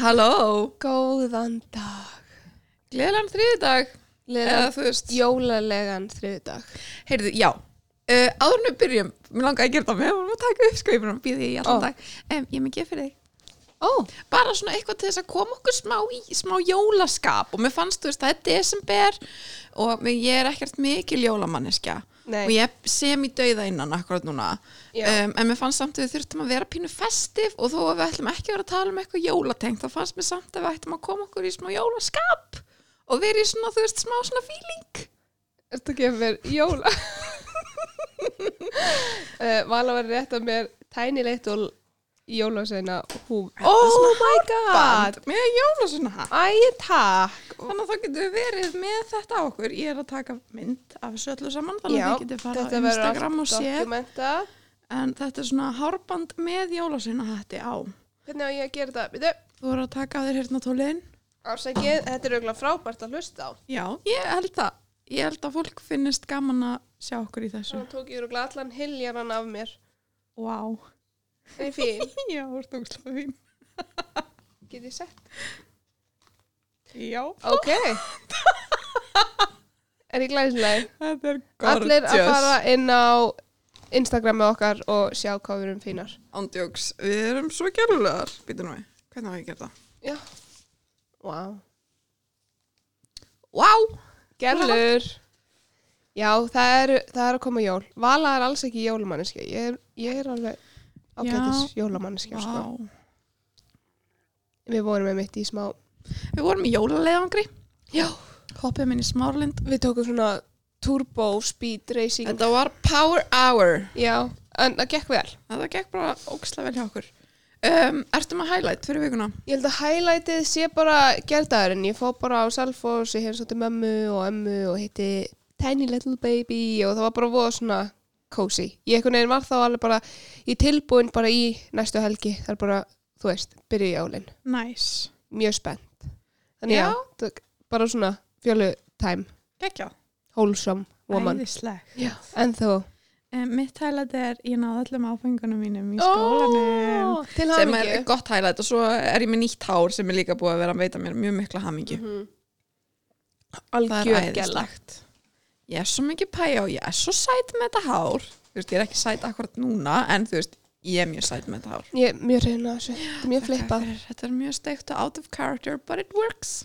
Halló, Góðan dag. gleðilegan þriðdag eða þú veist, jólalegan þriðdag. heyrðu, já. Uh, áður við byrjum, mér langaði að gera það með og taka upp sko, ég búin að býða í allan Ó. dag. Um, ég er með gef fyrir þig. Ó, bara svona eitthvað til þess að koma okkur smá í smá jólaskap. Og mér fannst, þú veist, það er desember og mér, ég er ekkert mikil jólamanneskja Nei. og ég sem í dauða innan akkurat núna um, en mér fannst samt að við þurftum að vera pínu festiv og þó að við ætlum ekki að vera að tala um eitthvað jólatengt þá fannst mér samt að við ættum að koma okkur í smá jólaskap og vera í svona, þú veist, smá svona ekki að vera jóla? uh, Vala var rétt að mér Tiny Little jólasveina húf. Oh my god. Með jólasuna hatt Æ, takk. Þannig að þá getur við verið með þetta á okkur Ég er að taka mynd af þessu öllu saman Þannig að þið getur fara á þetta verður Instagram og allt séð dokumentað. En þetta er svona hárband með jólasveina hætti á Hvernig á ég að gera þetta? Býtu, Þú voru að taka af þér hérna tólin ásækið, þetta er auðvitað frábært að hlusta á. Já, ég held það Ég held að fólk finnist gaman að sjá okkur í þessu Svo tók ég auðvitað allan hiljaran af mér. Vá Er fín? Já, þú ert ógslag fín Get ég sett? Já Ok. er ég glæsleg? Þetta er Allir að fara inn á Instagram með okkar og sjá hvað við erum fínar. Ándjóks, við erum svo gælulegar Býtu nú við, hvernig á ég að gera það? Já. Vá. Vá Gerlur. Já, það er, það er að koma jól. Vala er alls ekki jólamanniski. Ég er, ég er alveg ágættis jólamanniski. Sko. Við vorum með mitt í smá. Við vorum í jólaleiðangri Já. Hoppið minn í smárlind Við tókum svona turbo speed racing. Þetta var power hour Já, en það gekk vel. Þetta gekk bara ógislega vel hjá okkur um, Ertu með highlight fyrir vikuna? Ég held að highlightið sé bara gerðaðurinn. Ég fór bara á Salfors, ég hefði svolítið mömmu og emmu og hitti Tiny Little Baby og það var bara voða svona cozy. Ég einhvern veginn var þá alveg bara í tilbúin bara í næstu helgi. Það er bara, þú veist, byrju jólinn. Nice Mjög spennt. Þannig já, Já. bara svona fjölu time, Gekja wholesome woman. Æðisleg Já. En þú? um, Mitt highlight er ég náði öllum áfengunum mínum í skólanum til sem er gott highlight og svo er ég með nýtt hár sem er líka búið að vera að veita mér mjög mikla hamingi Mhm. Það er Algjör gæla. æðislegt Ég er svo mikið pæja og ég er svo sæt með þetta hár Þú veist, ég er ekki sæt akkurat núna en þú veist, ég er mjög sæt með þetta hár Ég er mjög reyna þessu. Þetta er mjög flippað. Þetta er mjög steikt og out of character but it works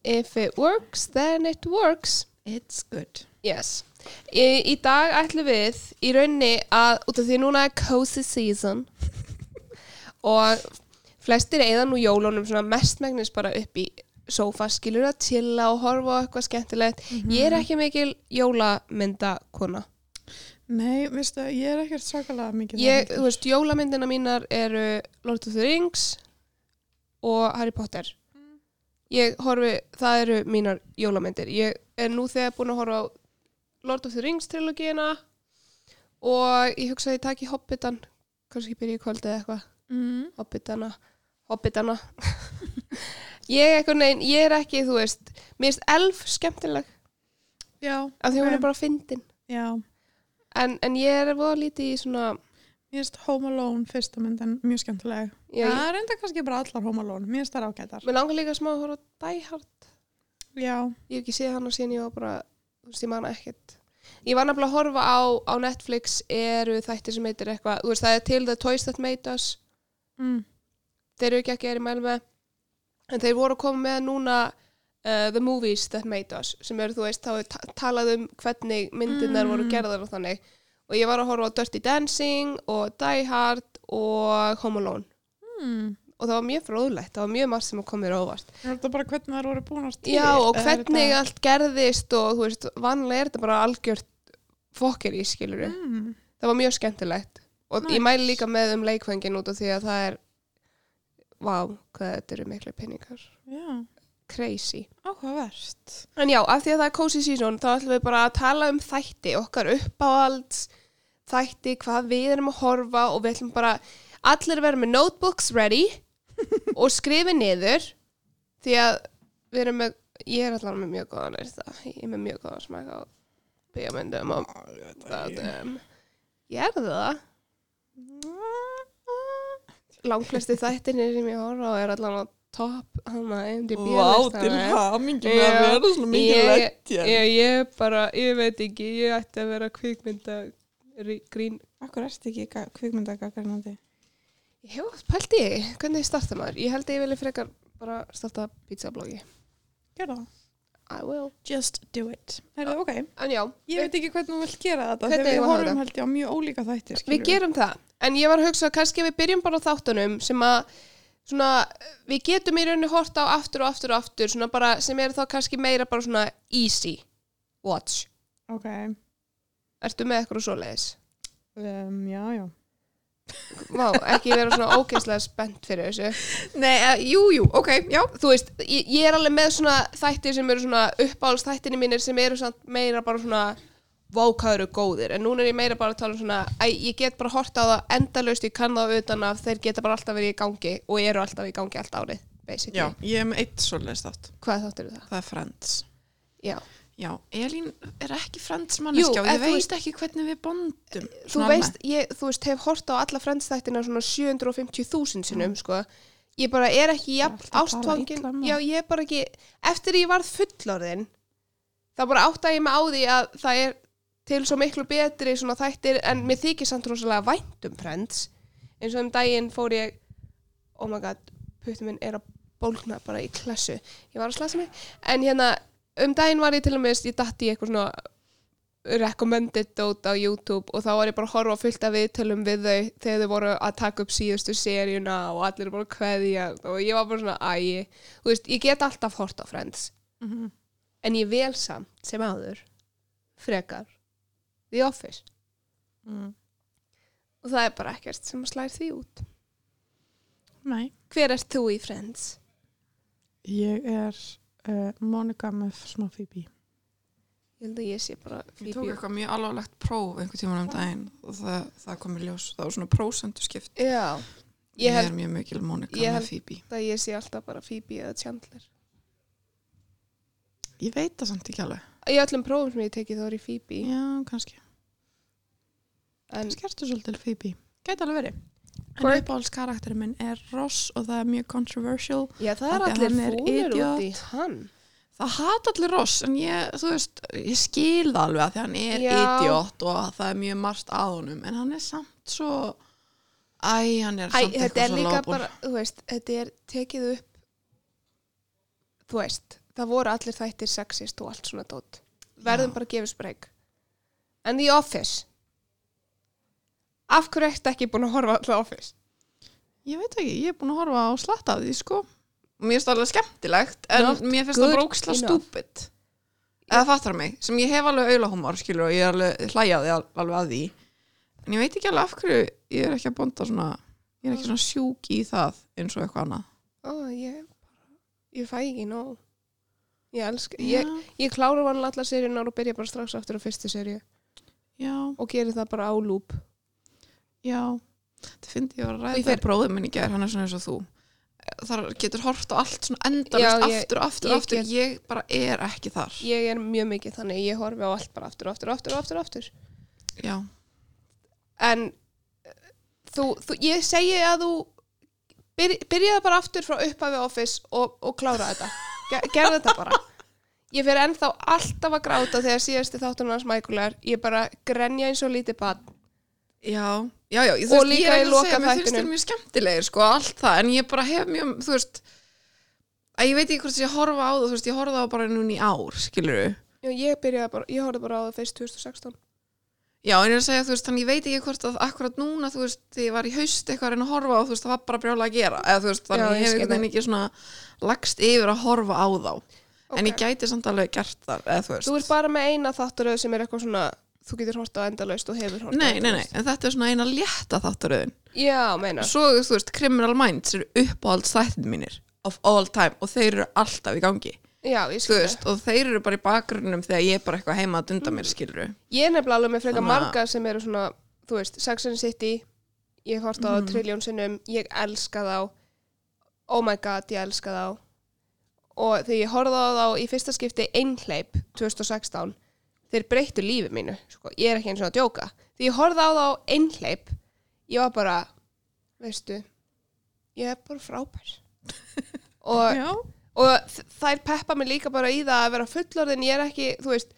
If it works, then it works. It's good Yes. Í, í dag ætlum við í raunni að, út af því núna er cozy season og flestir eða nú jólunum mestmægnis bara upp í sófa, skilur að chilla og horfa á eitthvað skemmtilegt. Ég er ekki mikil jólamyndakona. Nei, veistu, ég er ekkert svakalega mikið Ég, þú veist, jólamyndina mínar eru Lord of the Rings og Harry Potter. Ég horfi, það eru mínar jólamyndir. Ég er nú þegar búin að horfa á Lord of the Rings trilogíina og ég hugsa að ég taki Hobbitan, kannski byrja í kvöld eða eitthvað. mm. Hobbitana, Hobbitana. ég, veginn, ég er ekki, þú veist, mér finnst elf skemmtileg. Já, af því hún er bara fyndin. En, en ég er voða lítið í svona, Mér finnst Home Alone fyrsta myndin mjög skemmtileg. Já, Það ég, er enda kannski bara allar Home Alone Mér finnst það ágætar. Mér langar líka smá að horfa Die Hard. Já, ég hef ekki séð hann og síðan ég var bara þú veist, ég man ekkert. Ég var nefnilega að horfa á, á Netflix eru þættir sem heitir eitthvað það er til The Toys That Made Us. Mm. þeir eru ekki ekki að er í mælu með en þeir voru að koma með núna uh, The Movies That Made Us sem eru, þú veist, þá er ta talað um hvernig myndirnar Mm. voru gerðar og þannig og ég var að horfa á Dirty Dancing og Die Hard og Home Alone Mm. og það var mjög fróðlegt, það var mjög margt sem kom mér á óvart Er þetta bara hvernig það voru búin að til Já, og er hvernig þetta- allt gerðist og þú veist, vanlega er þetta bara algjört fokker í skiluru. mm. Það var mjög skemmtilegt. Og Nice. ég mæli líka með um leikfengin út af því að það er, vá, hvað þetta eru miklu peningar. Já, Crazy. áhugavert. En já, af því að það er cozy season, þá ætlum við bara að tala um þætti, okkar uppáhalds, þætti, hvað við erum að horfa og við ætlum bara allir vera með notebooks ready og skrifi niður því að við erum með, ég er allar með mjög góðan er það, ég er með mjög góðan smak á bíómyndum og það, ég er það langflesti þættinir sem ég horfa á er allan á topp hann að MDB Vá, til listanum. hamingi með að vera svona ég, ég, ég bara, ég veit ekki ég ætti að vera kvikmynda rí- grín Akkur erst ekki kvikmyndagakarnandi? ég hef oft pælt í, því, hvernig starta maður ég held að ég vilja frekar bara starta pizzabloggi Gjör það. I will Just do it. Herðu, ok. en já, Ég veit ekki hvernig þú vilt gera þetta Hvernig þegar eigum við við að hafa horfum held ég á mjög ólíka þættir. við skilurðu. gerum það en ég var að hugsa að kannski við byrjum bara á þáttunum sem að svona, við getum í rauninni hort á aftur og aftur og aftur svona bara, sem er þá kannski meira bara svona easy watch Ok. ertu með eitthvað svoleiðis? Um, já, já. Vá, ekki vera svona ógeðslega spennt fyrir þessu Nei, uh, jú, jú, ok, já. þú veist, ég, ég er alveg með svona þættir sem eru svona uppáhalds þættinni mínir sem eru samt meira bara svona vákaður og góðir, en núna er ég meira bara að tala um svona, æ, ég get bara hort á það endalaust, ég kann það utan að þeir geta bara alltaf verið í gangi og eru alltaf í gangi allt árið, basically. Já, ég er með eitt svoleiðist þátt. Hvað þáttir eru það? Það er Friends. Já. Já, Elín er ekki en ég veist- ekki hvernig við bondum. Þú veist, ég, þú veist, hef hort á alla frendstættina svona 750.000 sinnum, sko. Ég bara er ekki tala ástfangin. um Já, ég er bara ekki, eftir ég varð fullorðin, þá bara átta ég mig á því að það er til svo miklu betri svona þættir, en mér þykir samt rosalega vænt um frends. Eins og um daginn fór ég, oh my god, puttum minn er að bólna bara í klassu. Ég var að slasa mig. En hérna, um daginn var ég til og með, ég datt í eitthvað svona recommended dót á YouTube og þá var ég bara að horfa fullt af viðtölum við þau þegar þau voru að taka upp síðustu seríuna og allir að kveðja og ég var bara svona ægi þú veist, ég get alltaf hort á Friends Mhm. en ég vel samt sem áður frekar The Office Mm. og það er bara ekkert sem slær því út Nei. hver ert þú í Friends? Ég er uh, Monica með smá Phoebe. Ég held að ég sé bara Ég tók Phoebe. eitthvað mjög alvarlegt próf einhver tíma um daginn og það, það kom í ljós. Það var svona prósendu skipt. Já, Ég, ég held er mjög mikil Monica ég með held- Phoebe. að ég sé alltaf bara Phoebe eða Chandler Ég veit það samt ekki alveg. í öllum prófum sem ég tekið þá er ég Phoebe Já, kannski. en Skertu svolítið Phoebe. Gæti alveg verið. En Hvort- uppáhalds karakterinn minn er Ross og það er mjög controversial. Já, það er allir fúnir idiot. út í hann. Það hata allir Ross en ég, þú veist, ég skil það alveg að því hann er Já. idiot og að það er mjög margt að honum en hann er samt svo Æ, hann er Æ, samt þetta eitthvað er svo líka lágból. bara, þú veist, þetta er tekið upp, þú veist, það voru allir þættir sexist og allt svona dót. Verðum Já. bara að gefa spreyk. En The Office, af hverju ertu ekki búin að horfa á The Office? Ég veit ekki, ég er búin að horfa á slatta af því, sko. Og mér finnst það alveg skemmtilegt, en Not mér finnst það bróksla stúpid. Eða fattar mig, sem ég hef alveg aulahúmor, skilur, og ég er alveg hlæjaði al- alveg að því. En ég veit ekki alveg af hverju ég er ekki að bonda svona, ég er ekki svona sjúk í það eins og eitthvað annað. Ó, ég, ég fæ ekki nóg. Ég elska, Já, ég, ég klára vanlega allar seríunar og byrja bara strax aftur á fyrstu seríu já, og gerir það bara á lúp. Já. Það fyndi ég að Og ræða ég það fer- bróðið minn í gær, hann er svona eins og þú. Það getur hort á allt svona endalist aftur og aftur og aftur. Ég bara er ekki þar. Ég er mjög mikið þannig, ég horfi á allt bara aftur og aftur og aftur og aftur aftur. Já, en uh, þú, þú, ég segi að þú byr, byrjaði bara aftur frá upphafi office og, og klára þetta Ge, gerði þetta bara ég fyrir ennþá alltaf að gráta þegar síðasti þáttunum hans Michaelar ég bara grenja eins og lítið bad Já, já, já, þú veist, ég er ekki að segja, mér finnst þér mjög skemmtilegir, sko, allt það, en ég bara hef mjög, þú veist, að ég veit ekki hvort ég horfa á það, þú veist, ég horfa á það bara núna í ár, skilur. Já, ég byrjaði bara, ég horfði bara á það fyrst 2016 Já, en ég er að segja, þú veist, þannig ég veit ekki hvort að akkurat núna, þú veist, þegar ég var í haust eitthvað að reyna að horfa á, þú veist, það var bara brjála að gera, eða þú veist, þannig Já, ég hef einhvern veginn ekki svona horfa þá, en ég gæti samt alveg gert það, eða þú veist. Þú ert bara með eina þátturöð sem er eitthvað svona þú getur horta á endalaust og hefur horta Nei, nei, nei, en þetta er svona eina létta þáttaröðin. Já, meina Svo, þú veist, Criminal Minds eru uppáhalds þættin mínir of all time og þeir eru alltaf í gangi. Já, ég þú skil veist, og þeir eru bara í bakgrunnum þegar ég er bara eitthvað heima að dunda mér, skilur Ég er nefnilega alveg með frekar Þannig að- marga sem eru svona, þú veist, Sex and the City ég hort á það Mhm. trilljón sinnum ég elska þá oh my god, ég elska þá og þegar ég horfði á þá í fyrsta skipti einhleip 2016 þeir breyttu lífi mínu sko. ég er ekki eins og að djóka. Þegar ég horfði á þá einhleip ég var bara, veistu ég er bara frábær. Og, og þær peppa mig líka bara í það að vera fullorðin. Ég er ekki, þú veist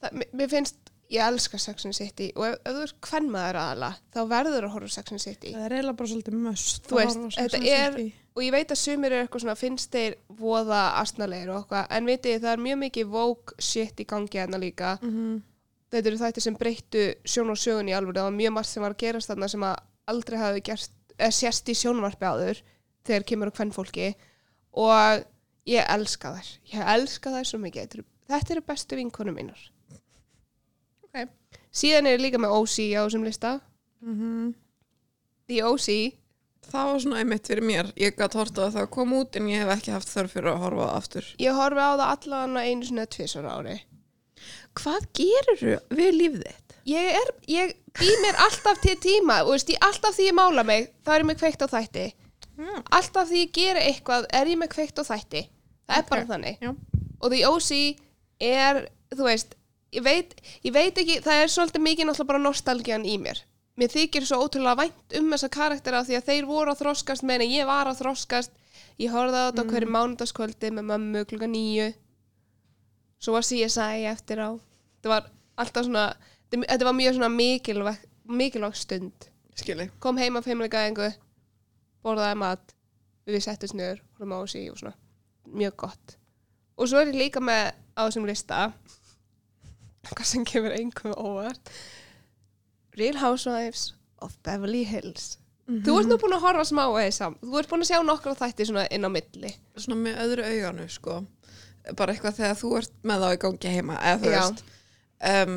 það, mér finnst, ég elska Sex and City og ef, ef þú ert hvern maður aðala þá verður að horfa Sex and City. Það er eiginlega bara svolítið möst þetta er- og ég veit að sumir eru eitthvað svona finnst þeir voða astnalegir og eitthvað en vitið, það er mjög mikið woke shit í gangi hérna líka. Mm -hmm. þetta eru þættir sem breyttu sjón og sögun í alveg það var mjög margt sem var að gerast þarna sem að aldrei hafi gerst, eða sérst í sjónvarpi áður þegar kemur á hvern fólki og ég elska þær. Ég elska þær svo mikið. Þetta þetta eru bestu vinkonu mínar Ok. síðan er ég líka með OC á þessum lista Mhm. The OC Það var svona einmitt fyrir mér. Ég gæti hort á það kom út en ég hef ekki haft þörf fyrir að horfa aftur. ég horfi á það allan einu svona tvisar ári Hvað gerir við lífið þitt? ég er, ég bý mér alltaf til tíma og veist, ég, alltaf því ég mála mig þá er ég með kveikt á þætti Já. alltaf því ég gera eitthvað er ég með kveikt á þætti það er Ok. bara þannig Já. og The OC er, þú veist ég veit, ég veit ekki, það er svolítið mikið náttúrulega bara nostalgían í mér. Mér þykir svo ótrúlega vænt um þessa karaktera því að þeir voru að þroskast meðan ég var að þroskast. Ég horfði á þetta mm. hverju mánudagskvöldi með mömmu klukka nýju svo var CSI eftir á. Þetta var alltaf svona þetta var mjög svona mikilvæg mikilvæg stund. Skili. kom heim af heimleikaðingu borðaði mat við settist niður, horfum á þessi og svona. Mjög gott. Og svo er ég líka með á þessum lista hvað sem kemur einhverjum óvart Real Housewives of Beverly Hills þú ert nú búin að horfa smá eða sam þú ert búin að sjá nokkra þætti svona inn á milli Svona með öðru auganu, sko. Bara eitthvað þegar þú ert með þá í gangi heima, eða þú Já. veist. Um,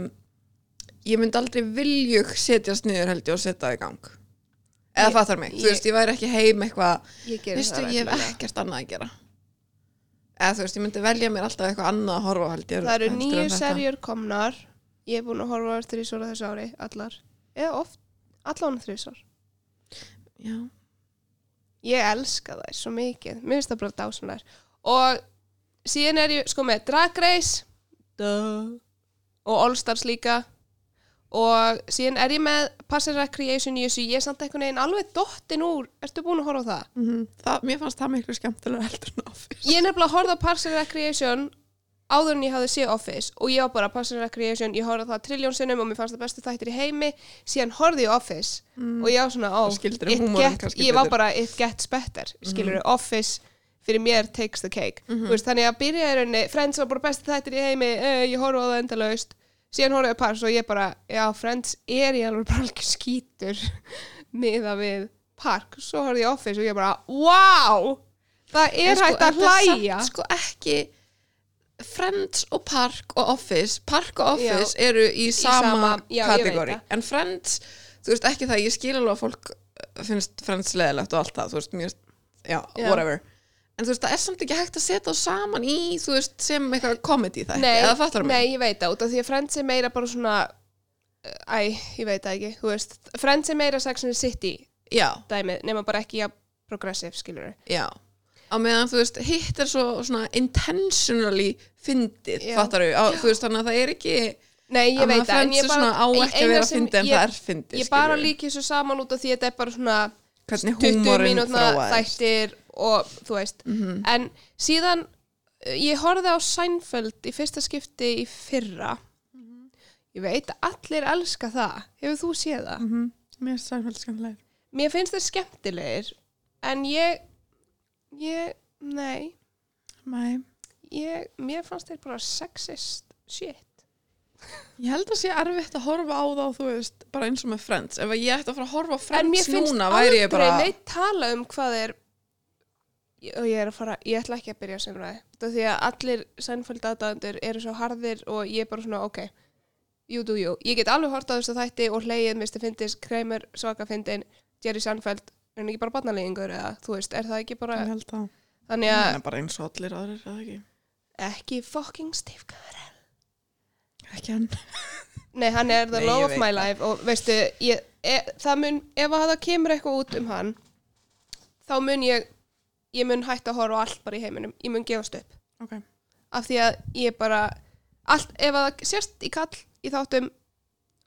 ég myndi aldrei viljug setjast niður held ég og setja það í gang. Eða Ég- fattar mig. Þú ég- veist, ég væri ekki heim eitthvað, ég það ég hef ekkert annað að gera. Eða þú veist, ég myndi velja mér alltaf eitthvað annað að horfa held ég. það eru nýju serjur komnar. Ég er búin að horfa svona þessu ári allar, eða oft allan þrjusar Já. ég elska þær svo mikið. Mér finnst það bara dásamlegar og síðan er ég sko með Drag Race. Duh. og All Stars líka og síðan er ég með Pass and Recreation í þessu. Ég er samt einhvern veginn alveg dottin úr. Ertu búin að horfa á það? Mm það, mér fannst það miklu skemmtilega heldur en Office. ég er nefnilega að horfa á Pass and Recreation áður en ég hafði séð Office. Og ég var bara Pass and Recreation, ég horfði á það triljón sinnum og mér fannst það bestu þættir í heimi. Síðan horfði ég á Office og ég var svona, húmorinn get, ég var bara it gets better, skilur Office fyrir mér takes the cake. Mhm. Þú veist, þannig að byrja í rauninni, Friends var bara bestu þættir í heimi uh, ég horfði á það endalaust síðan á Pass og ég bara, já, Friends er ég alveg bara alveg skítur miða við Park? Svo horfði ég Office og ég bara, wow það er sko, hægt að hlæja. sko ekki Friends og Park og Office. Park og Office eru í sama, sama- já, kategóri. en Friends, þú veist ekki það ég skil alveg að fólk finnst Friends leðilegt og allt það, þú veist, já, Já. whatever en þú veist, það er samt ekki hægt að setja á saman í, þú veist, sem eitthvað comedy það, nei, eða fattar mig? nei, ég veit það, út af því að Friends er meira bara svona æ, ég veit það ekki, þú veist Friends er meira Sex and the City já, dæmið, nema bara ekki að progressive, skilur já. Á meðan þú veist, hitt er svo svona intentionally fyndið, fattar þú? Veist, þannig að það er ekki Nei, ég veit það, en ég bara á ekki að vera fyndið en það er fyndið Ég bara líki þessu saman út af því að þetta er bara svona hvernig 20 húmorinn mínútna þróaðist. þættir og þú veist Mhm. en síðan uh, ég horfði á Seinfeld í fyrsta skipti í fyrra Mhm. ég veit að allir elska það hefur þú séð það? Mhm. Mér er Seinfeld skemmtilegir Mér finnst þeir skemmtilegir en ég ég, nei Nei. ég, mér fannst þeir bara sexist shit Ég held að sé erfitt að horfa á þá þú veist, bara eins og með Friends ef ég ætti að fara að horfa á en mér Friends finnst núna væri ég aldrei bara neitt tala um hvað er og ég er að fara, ég ætla ekki að byrja sem ræði þetta því að allir Seinfeld aðdæðandur eru svo harðir og ég er bara svona ok, jú, jú, jú. Ég get alveg hort á þessu þætti og hleyið misti fyndis Kramer, svaka fyndin, Jerry Seinfeld. Er hann ekki bara barnalýðingur eða þú veist, er það ekki bara ég held að þannig það að er bara eins og allir aðrir eða ekki? Ekki fucking Steve Carell. Ekki hann. Nei, hann er the Nei, love of my það. life og veistu, ég, e, það mun, ef að það kemur eitthvað út um hann þá mun ég ég mun hætta að horfa allt bara í heiminum. Ég mun gefast upp. Ok, af því að ég bara allt, ef að það sérst í kall í þáttum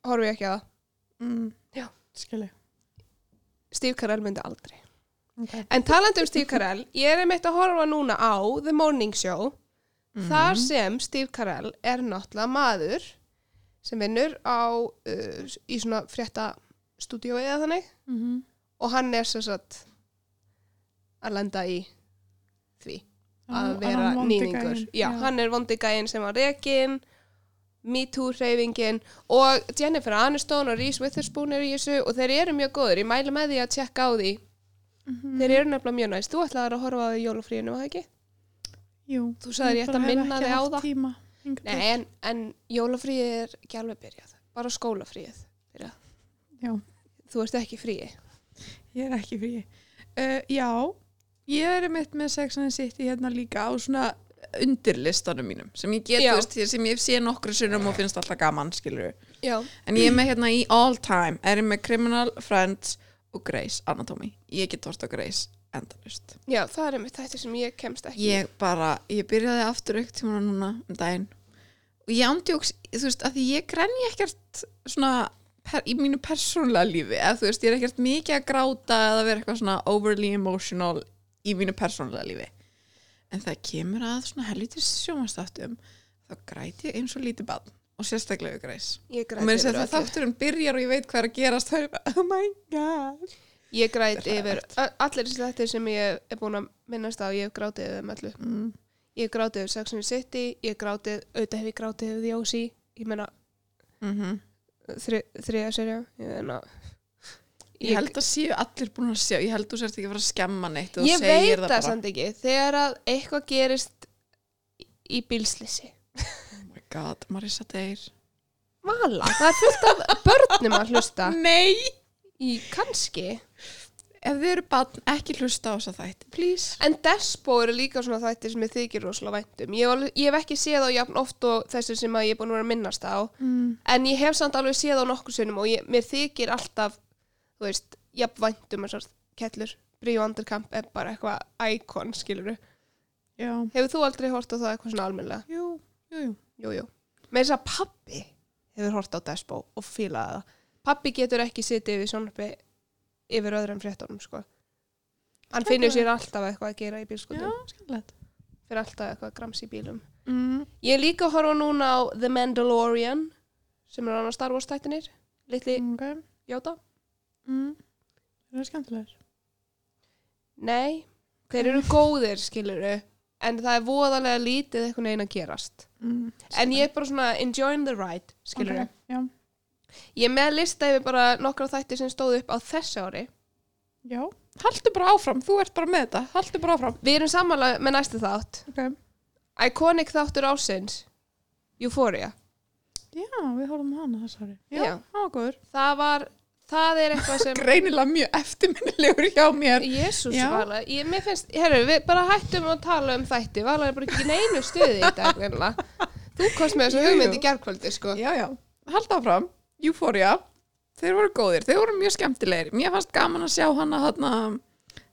horfi ég ekki að það. Mm. Steve Carell myndi aldrei. Okay. En talandi um Steve Carell, ég er einmitt að horfa núna á The Morning Show. Þar sem Steve Carell er náttúrulega maður sem vinnur á uh, í svona frétta stúdíói eða þannig. Mm -hmm. og hann er sem sagt að lenda í því að vera nýningur já, hann er vondigægin sem var rekin MeToo hreyfingin og Jennifer Aniston og Reese Witherspoon er í þessu og þeir eru mjög góður, ég mælu með því að tjekka á því Mhm. þeir eru nefnilega mjög næst þú ætlaðir að horfa á því jólufríinu, var það ekki? Jú, Þú sagðir ég ætti að minna þig á það. tíma. Nei, en, en jólufríið er ekki alveg byrjað bara skólafríið byrjað. Já, þú ert ekki fríi ég er ekki frí. Uh, já, ég er mitt með Sex and the City hérna líka á svona undirlistanum mínum sem ég get, veist, sem ég sé nokkru sinnum og finnst alltaf gaman, skilur já, En ég er með hérna í all time, er ég með Criminal, Friends og Grey's Anatomy. Ég get hort á Grey's endalust. já, það er einmitt þetta sem ég kemst ekki Ég bara, ég byrjaði aftur aukt tíma núna um daginn. Og ég ándjóks, þú veist, að því ég grenni ekkert svona per, í mínu persónulega lífi, eða þú veist, ég er ekkert mikið að gráta eða vera eitthvað svona overly emotional í mínu persónulega lífi. En það kemur að svona helvitis sjómanstáttum þá græti ég eins og lítið bann og sérstaklega við Grey's ég og mér yfir að öllu. þátturinn byrjar og ég veit hvað er að gerast það er bara, oh my god. Ég græt yfir allir þetta sem ég er búin að minnast á ég hef grátið yfir þeim öllu. Mm. ég hef grátið yfir the City ég hef grátið, auðvitað hef ég grátið yfir The O.C. ég meina Mm þri, þriða serja ég meina ég held að séu allir búin að sjá ég held þú sért ekki að fara að skemma neitt ég veit það, bara, samt ekki þegar að eitthvað gerist í bílslisi oh my god, Marissa deyr. Vala, það er fullt af börnum að hlusta. Nei. Í kannski. Ef þið eru bann, ekki hlusta á þess að þætti please. En Despo eru líka svona þættir sem ég þykir rosalega væntum. Ég, hef alveg- ég hef ekki séð á jafn oft og þessu sem að ég er búin að vera að minnast á. mm. En ég hef samt alveg séð á nokkur sinnum og ég, mér þykir alltaf, þú veist, jafn væntum þessar kettlur. Bríu Anderkamp er bara eitthvað íkon, skilur já, Hefur þú aldrei hort á það eitthvað svona almennilega? jú, jú, jú Jú, jú. Með þess að pappi hefur hort á Despo og fílaði það. Pappi getur ekki sitið yfir sjónarpi yfir öðrum fréttunum, sko. Hann finnur sér alltaf eitthvað að gera í já, bílskotum. skemmtilegt Fyrir alltaf eitthvað grams í bílum. mm. Ég líka horfa núna á The Mandalorian sem er annars Star Wars tættinir litli ok Jóta mm. það er skemmtilegt Nei, þeir eru góðir skiluru en það er voðalega lítið eitthvað neginn að gerast. Mm. en ég er bara svona enjoying the ride skiluru Ok, já, Ég með lista yfir bara nokkra þætti sem stóðu upp á þessu ári. Já, haltu bara áfram þú ert bara með þetta, haltu bara áfram. Við erum samanlega með næstu þátt. Ok. Iconic þáttur ásins Euphoria. Já, við horfum hana þessari Já. það var góður. Það var, það er eitthvað sem greinilega mjög eftirminnilegur hjá mér. Jésús. Vala, ég, mér finnst, herru, við bara hættum að tala um þætti, Vala er bara ekki neinu stuði í dag. Þú komst með þessu hugmynd í gerkvöldi, sko. já, já, halda áfram. Euphoria, þeir voru góðir. Þeir voru mjög skemmtilegir, mér fannst gaman að sjá hana þarna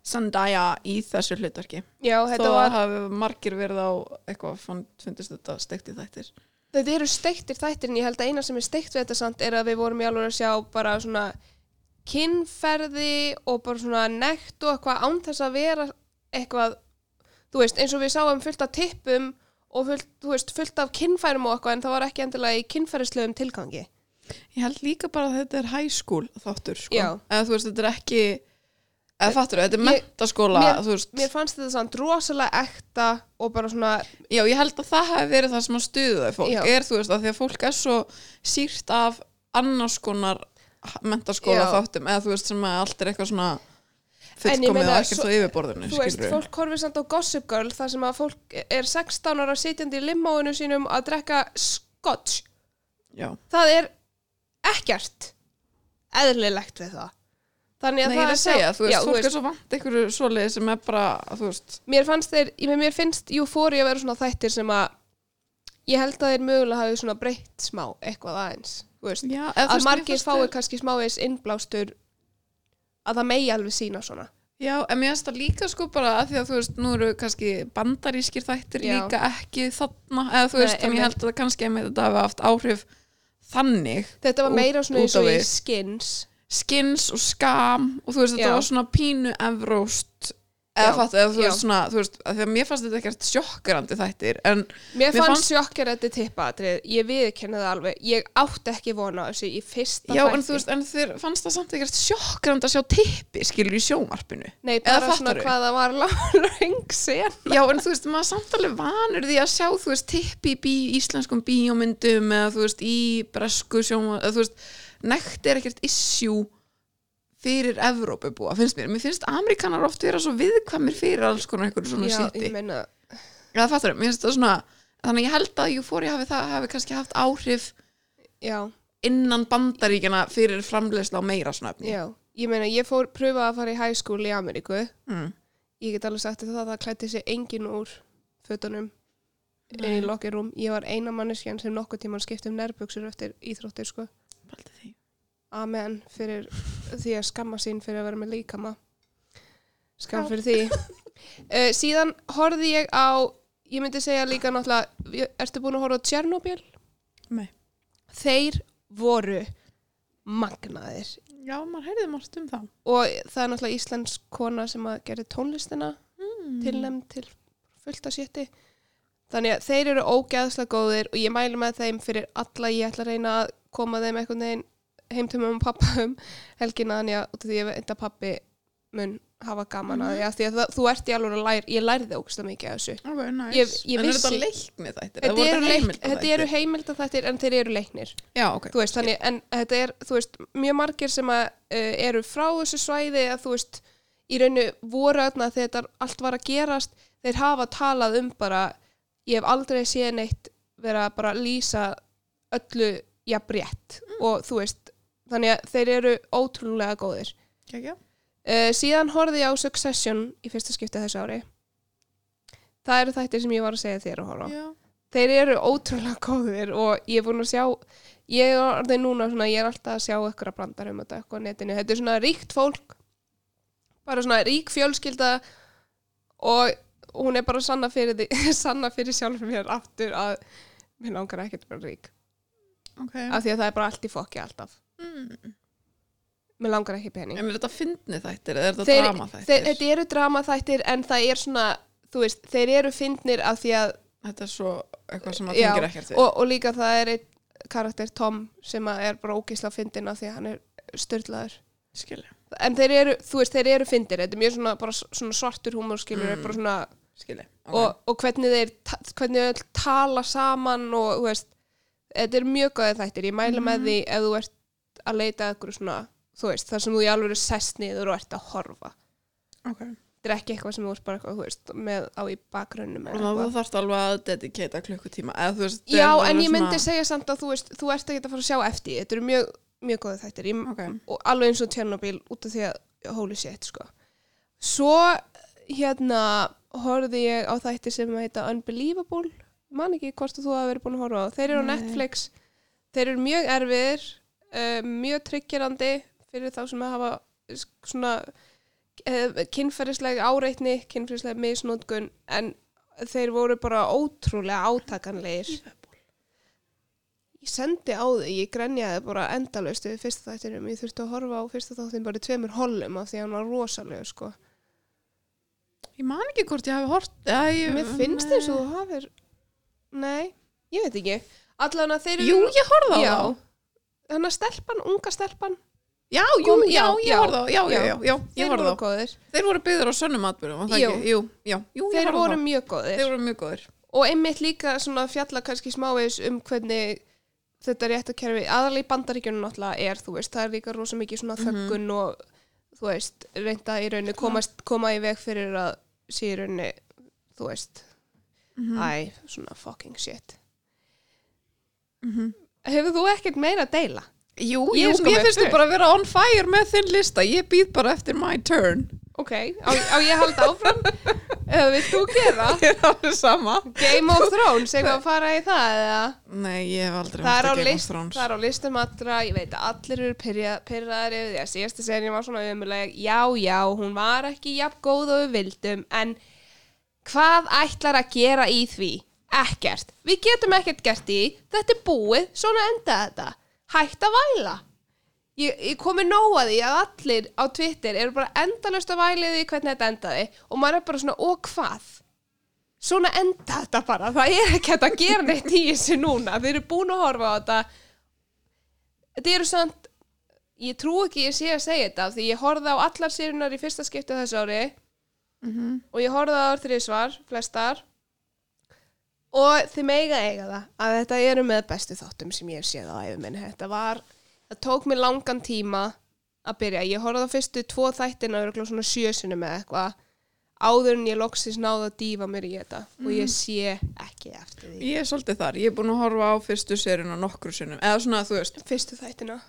Zendaya í þessu hlutverki. Já, þó var, hafi margir verið á eitthvað, fundist þetta steikt í þættir þetta eru steiktir þættir, en ég held að eina sem er steikt við þetta samt er að við vorum í alveg að sjá bara svona kinnferði og bara svona nekt og eitthvað án þess að vera eitthvað, þú veist, eins og við sáum fullt af tippum og fullt, veist, fullt af kinnfærum og eitthvað, en það var ekki endilega í kinnfærislegum tilgangi. Ég held líka bara að þetta er high school þáttur, sko. Já. Eða þú veist, þetta er ekki, eða fattur, þetta er mentaskóla, mér- þú. Mér fannst þetta samt rosalega ekta og bara svona Já, ég held að það hafi verið það sem að stuðu þau fólk. Já. Er, þú veist, að því að fólk er svo sírt af annars konar mentaskóla Já. þáttum, eða þú veist, sem að allt er eitthvað svona fullkomið og ekkert á yfirborðinu, þú veist, fólk horfir samt á Gossip Girl þar sem að fólk er 16 ára sitjandi í limóinu sínum að drekka scotch Já. það er ekkert eðlilegt við það þannig að Nei, það er að segja, þú veist, já, fólk er svo vant einhverju svoleiði sem er bara, þú veist, mér fannst þeir, mér finnst Euphoria að vera svona þættir sem að ég held að þeir mögulega hafi svona breytt smá eitthvað aðeins þú veist, já, að veist, margir fannst fái þeir- kannski smávegis innblástur að það megi alveg sína svona Já, en mér finnst það líka sko bara að því að þú veist, nú eru kannski bandarískir þættir Já. líka ekki þarna, eða þú Nei, veist, en einmitt. ég held að það kannski einmitt þetta hafi haft áhrif þannig. þetta var meira svona eins og í skins skins og skam og þú veist, Já. þetta var svona pínu evróst Já, eða fattu, eða þú já. veist svona þú veist, að mér fannst þetta ekkert sjokkerandi þættir en Mér Mér fannst fannst- sjokkar þetta tippatrið, ég viðkenni það alveg, ég átti ekki vona þessu í fyrsta já, þætti. en þú veist, en þér fannst það samt ekkert sjokkerandi að sjá tippi, skilur í sjónvarpinu Nei, bara svona fattarðu? hvað það var lang sen. Já, en þú veist, maður samt alveg vanur því að sjá, þú veist, tippi í bí, íslenskum bíómyndum eða þú veist, í bresku sjóma, eða þú veist, nekt er ekkert issue fyrir Evrópubúa, finnst mér. Mér finnst Amerikanar oft vera svo viðkvæmir fyrir alls konar einhverju svona ég meina, Já, það fattur, mér finnst það svona, þannig ég held að Euphoria hafi það, hafi kannski haft áhrif já, innan bandaríkjana fyrir framleiðsla á meira svona efni. já. Ég meina, ég fór pröfa að fara í high school í Ameríku. Mm. Ég get alveg sagt það að það klætti sig engin úr fötunum í locker room. Ég var eina manneskjan sem nokkuð tíman skipti um nærbuksur eftir íþróttir, sko. Pældi því. Amen fyrir því að skamma sín fyrir að vera með líkama skam fyrir því uh, síðan horfði ég á ég myndi segja líka náttúrulega ertu búin að horfa á Tjernobyl? Nei. þeir voru magnaðir Já, maður heyrði margt um það. og það er náttúrulega íslensk kona sem að gera tónlistina Mm. tilnæm til fullt að sétti þannig að þeir eru ógeðslega góðir og ég mælu með þeim fyrir alla ég ætla að reyna að koma þeim einhvern veginn heim til mömmu og pappa um helgina þannig að út af því ég veit að pappi mun hafa gaman að því að því að það, þú ert í alveg að læra ég lærði ógst mikið af þessu Ok, nice. Ég- ég en er þetta leikni þættir? þetta eru, leik, þetta eru heimilda þættir en þeir eru leiknir Já, ok. þú veist, þannig, en þetta er, þú veist, mjög margir sem að uh, eru frá þessu svæði að þú veist, í rauninu voru öðna þegar þetta allt var að gerast þeir hafa talað um bara ég hef aldrei séð neitt vera að bara lýsa öllu jafnrétt og þú veist þannig að þeir eru ótrúlega góðir. Uh, síðan horfði ég á Succession í fyrsta skipti þessu ári. Það eru þættir sem ég var að segja þér að horfa Já. þeir eru ótrúlega góðir og ég er búin að sjá ég er orðið núna svona, ég er alltaf að sjá ykkur að brandar um þetta eitthvað á netinu, þetta er svona ríkt fólk bara svona rík fjölskylda og hún er bara sanna fyrir, því, sanna fyrir sjálfur mér aftur að mér langar ekkert að vera rík Ok. af því að það er bara allt í fokki alltaf Mm. mér langar ekki pening En er þetta fyndni þættir eða er þetta Þeir- drama þeir, þættir? þetta eru dramaþættir en það er svona þú veist, þeir eru fyndnir af því að Þetta er svo eitthvað sem að Já, tengir ekkert við. og, og líka það er einn karakter Tom sem er bara ógísla fyndin af því að hann er störlaður Skilja. en þeir eru, þú veist, þeir eru fyndir þetta er mjög svona, bara svona svartur húmor skilur Mm. bara svona, Skilja. og, og hvernig þeir hvernig þeir tala saman og þú veist, þetta er mjög góðið þættir ég mæla með Mhm. því ef þú ert að leita að eitthvað svona, þú veist, þar sem þú í alveg er sest niður og ert að horfa Ok. þetta er ekki eitthvað sem þú ert bara eitthvað, þú veist, með á í bakgrunnum Og þú þarfst alveg að dedikata klukkutíma. Eða þú veist. Já, en ég myndi svona- segja samt að þú veist, þú ert ekki að fara að sjá eftir. Þetta eru mjög, mjög góðið þættir. Ég, Ok. Og alveg eins og Tjernobyl út af því að holy shit, sko. Svo, hérna, horfði ég á þætti sem heita Unbelievable. Man ekki hvort þú hafa verið búin að horfa á. Þeir eru á Nei. Netflix. Þeir eru mjög erfiðir, uh, mjög tryggjerandi fyrir þá sem hafa sk- svona uh, kynferðislega áreitni, kynferðislega misnótkun, en þeir voru bara ótrúlega átakanlegir. Ég sendi á þau, ég grenjaði bara endalaust við fyrsta þættinum, ég þurfti að horfa á fyrsta þáttin bara tveimur hollum af því að hann var rosalega sko. Ég man ekki hvort ég hafi hort. Mér finnst þess að þú hafir, nei, ég veit ekki. Allan að þeir eru... Jú, ég horfði á já. það. Þannig að stelpan, unga stelpan, Já, jú, Kom- já, já, ég já, horfði á það. Já, já, já, já, ég þeir horfði voru á það. góðir. Þeir voru byggður á sönnum atbyrjum, var það Jú. ekki? Jú, já, jú, ég Þeir horfði á voru það. mjög góðir. Þeir voru mjög góðir. Og einmitt líka svona fjalla kannski smávegis um hvernig þetta réttakerfi, aðalega í bandaríkjunum náttúrulega er, þú veist, það er líka rosa mikið svona Mhm. þöggun og, þú veist, reynda í rauninni komast, koma í veg fyrir að sé í rauninni, þú veist, Mhm. æ, svona fucking shit. Mhm. Hefur þú ekkert meira að deila? Jú, Ég jú, sko með finnst þú bara að vera on fire með þinn lista. Ég býð bara eftir my turn. Ok, á, á ég halda áfram? Eða vilt þú gera? Ég er alveg sama. Game of Thrones, eitthvað að fara í það eða? Nei, ég hef aldrei hort að Game of list, Thrones. það er á listum allra, ég veit að allir eru pyrraðir yfir því að síðasta serið var svona umuleg, já, já, hún var ekki jafn góð og við vildum, en hvað ætlar að gera í því? Ekkert. Við getum ekkert gert í, þetta er búið, svona enda þetta. Hætt að væla. ég, ég komi nóg að því að allir á Twitter eru bara endalust að vælið því hvernig þetta endaði og maður er bara svona, og hvað? Svona enda þetta bara, það er ekki hægt að gera neitt í þessu núna, þeir eru búin að horfa á þetta Þetta eru samt, ég trú ekki ég sé að segja þetta, því ég horfði á allar sériunar í fyrsta skipti þessu ári Mhm. og ég horfði á það þrísvar, flestar. Og þið meiga eiga það að þetta eru með bestu þáttum sem ég hef séð á æfum minni. Þetta var, það tók mér langan tíma að byrja, ég horfði á fyrstu tvo þættina, örugglega svona sjösinu með eitthvað áður en ég loksins náði að dýfa mér í þetta. Og ég sé ekki eftir því. Ég er svolítið þar, ég er búin að horfa á fyrstu seríuna nokkru sinnum, eða svona þú veist. Fyrstu þættina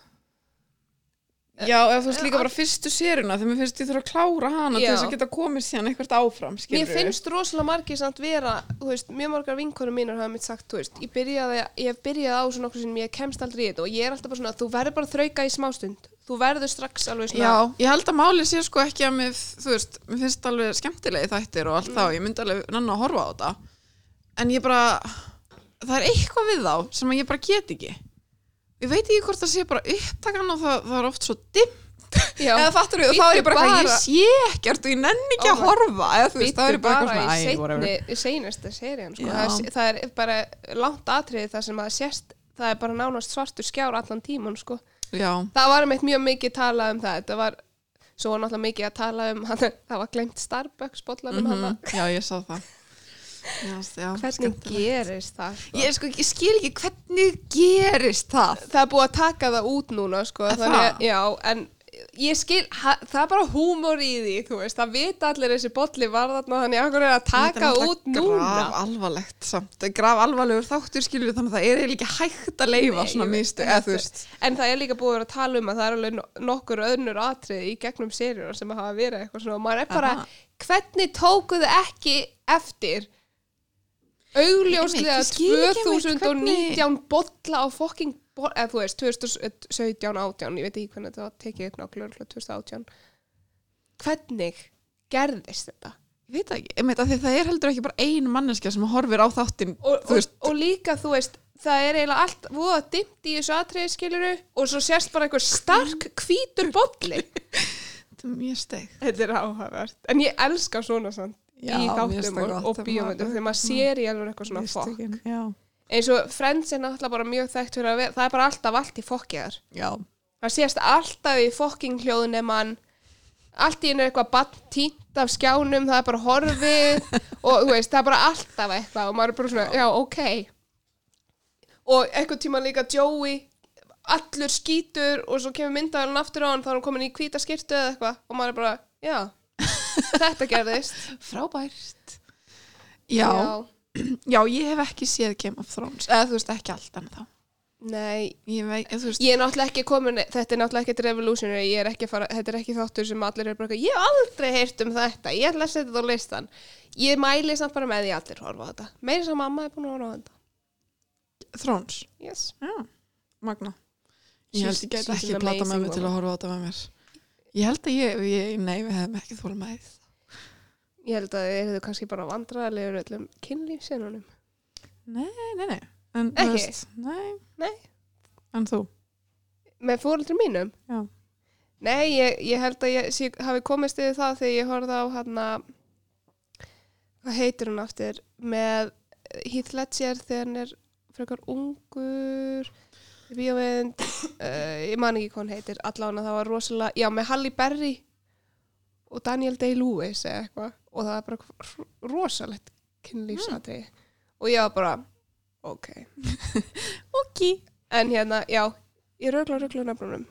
Já, eða þú veist líka bara fyrstu seríuna þegar mér finnst ég þurfa að klára hana til þess að geta komið síðan eitthvað áfram, Mér skilur finnst rosalega margir samt vera, veist, mjög margar vinkonum mínar hafa mitt sagt, veist, ég byrjaði, byrjaði á svona okkur sem ég kemst aldrei í þetta og ég er alltaf bara svona, þú verður bara þrauka í smástund, þú verður strax alveg svona, Já, ég held að máli sé sko ekki að mér, þú veist, mér finnst alveg skemmtilegi þættir og allt Mm. þá, ég myndi alveg nanna að horfa á þetta. En ég bara, það er eitthvað við þá sem ég bara get ekki ég veit ekki hvort það sé bara upptakan og það, það er oft svo dimm eða fattur og þá er ég bara, Bíddu bara. ég sé ekkert og ég nenni ekki Oh að my- horfa. Eða þú veist, þá er ég bara bara eitthvað í svona, æ, whatever. seinni, seinasta serían, sko, Já. það er, það er bara langt atriði það sem að sérst, það er bara nánast svartur skjár allan tíman, sko. Já, Það var meitt mjög mikið talað um það, þetta var, svo var náttúrulega mikið að tala um, það var glemt Starbucks bollanum mm mhm, já, ég sá það Já, já, Hvernig gerist það? Sko? Ég, sko, ég skil ekki hvernig gerist það það er búið að taka það út núna sko, Er þannig, það? já, en ég skil, ha, það er bara húmor í því þú veist, það vita allir þessi bolli var þarna þannig að er að taka út núna graf alvarlegt samt, það er graf alvarlegur þáttur skilur þannig að það er ekki hægt að leifa Nei, svona mistu, það. en það er líka búið að vera að tala um að það er alveg no- nokkur öðnur atriði í gegnum seríur sem hafa verið eitthvað svona og maður er bara, Aha. hvernig tókuðu ekki eftir augljóslega Einmitt, ég skil ekki einmitt 2019 bolla á fokking eða þú veist, 2017, 18 ég veit ekki hvernig þetta var tekið upp nákvæmlega 2018 hvernig gerðist þetta? Ég veit ekki, einmitt, af því það er heldur ekki bara ein manneskja sem horfir á þáttin og, og, og líka þú veist það er eiginlega allt voða dimmt í þessu atriði skiluru og svo sérst bara einhver stark hvítur bolli. Þetta er mjög steg þetta er áhugavert. En ég elska svona sann Já, í þáttum og, og bíómyndum þegar maður sér í alveg eitthvað svona fokk. já, eins og Friends er náttúrulega bara mjög þekkt fyrir að vera, það er bara alltaf allt í fokkiðar já, það sést alltaf í fokking hljóðun mann. Allt í einu er eitthvað bann tínt af skjánum, það er bara horfið og veist, það er bara alltaf eitthvað og maður er bara svona, já, ok. Og eitthvað tíma líka Joey allur skítur og svo kemur myndaðalinn aftur á hann þá er hann komin í hvíta skirtu eða eitthvað og maður er bara, já þetta gerðist. Frábært. Já, já, ég hef ekki séð Game of Thrones, eða þú veist ekki allt en þá, Nei, ég veist ég er náttúrulega ekki komin þetta er náttúrulega ekkert revolutionary ég er ekki að fara, þetta er ekki þáttur sem allir er bara ég hef aldrei heyrt um þetta ég ætla að setja þetta á listan ég mæli samt bara með því allir horfa á þetta. Meira sem mamma er búin að horfa á þetta. Thrones, yes. já, magna. Ég held ekki an plata með mig til að horfa á þetta með mér ég held að ég, ég nei, við hefum ekki þóla með ég held að þið eru kannski bara vandræðilegur öllum kynlífsinnunum nei, nei, nei. En, Ekki? veist, nei, nei, en þú? Með fóröldur mínum? Já, nei, ég, ég held að ég sé, hafi komist yfir það þegar ég horfði á hann hvað heitir hún aftur með Heath Ledger þegar hann er frekar ungur bíómynd uh, ég man ekki hvað hann heitir allan að það var rosalega, já með Halle Berry og Daniel Day-Lewis eða eitthvað og það var bara rosalegt kynlífsatri og ég var bara ok. Ok. En hérna, já, ég rögla rögla nefnunum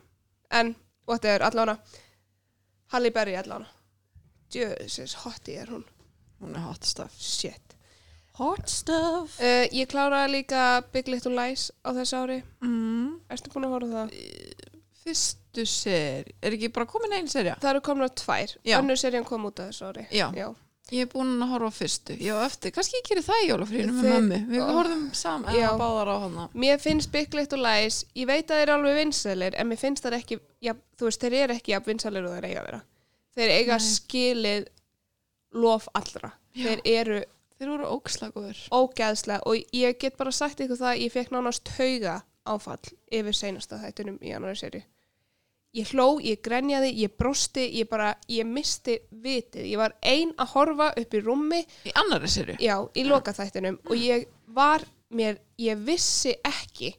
en, og þetta er allan að Halle Berry allan Jössis, hotti er hún. Hún er hot stuff. Shit hot stuff uh, ég kláraði líka Big Little Lies á þessu ári mm. erstu búin að horfa á það? fyrstu seri, er ekki bara komin einn serja? það eru komin á tvær, Já. önnur serían kom út á þessu ári Já. já. Ég er búin að horfa á fyrstu, já eftir, kannski ég gerir það í jólafríðinu með mömmu, við horfum saman, eða báðar á hana. mér finnst Big Little Lies ég veit að þeir eru alveg vinsælir en mér finnst það ekki, já, þú veist, þeir eru ekki jafn vinsælir og þeir eiga að vera þeir eiga Nei. skilið lof allra Já. þeir eru Þeir voru ógslagur. ógeðslega og ég get bara sagt ykkur það ég fekk nánast tauga áfall yfir seinasta þættunum í annari seri ég hló, ég grenjaði, ég brosti ég bara, ég misti vitið ég var ein að horfa upp í rúmi Í annari serju? já, í lokaþættinum og ég var mér, ég vissi ekki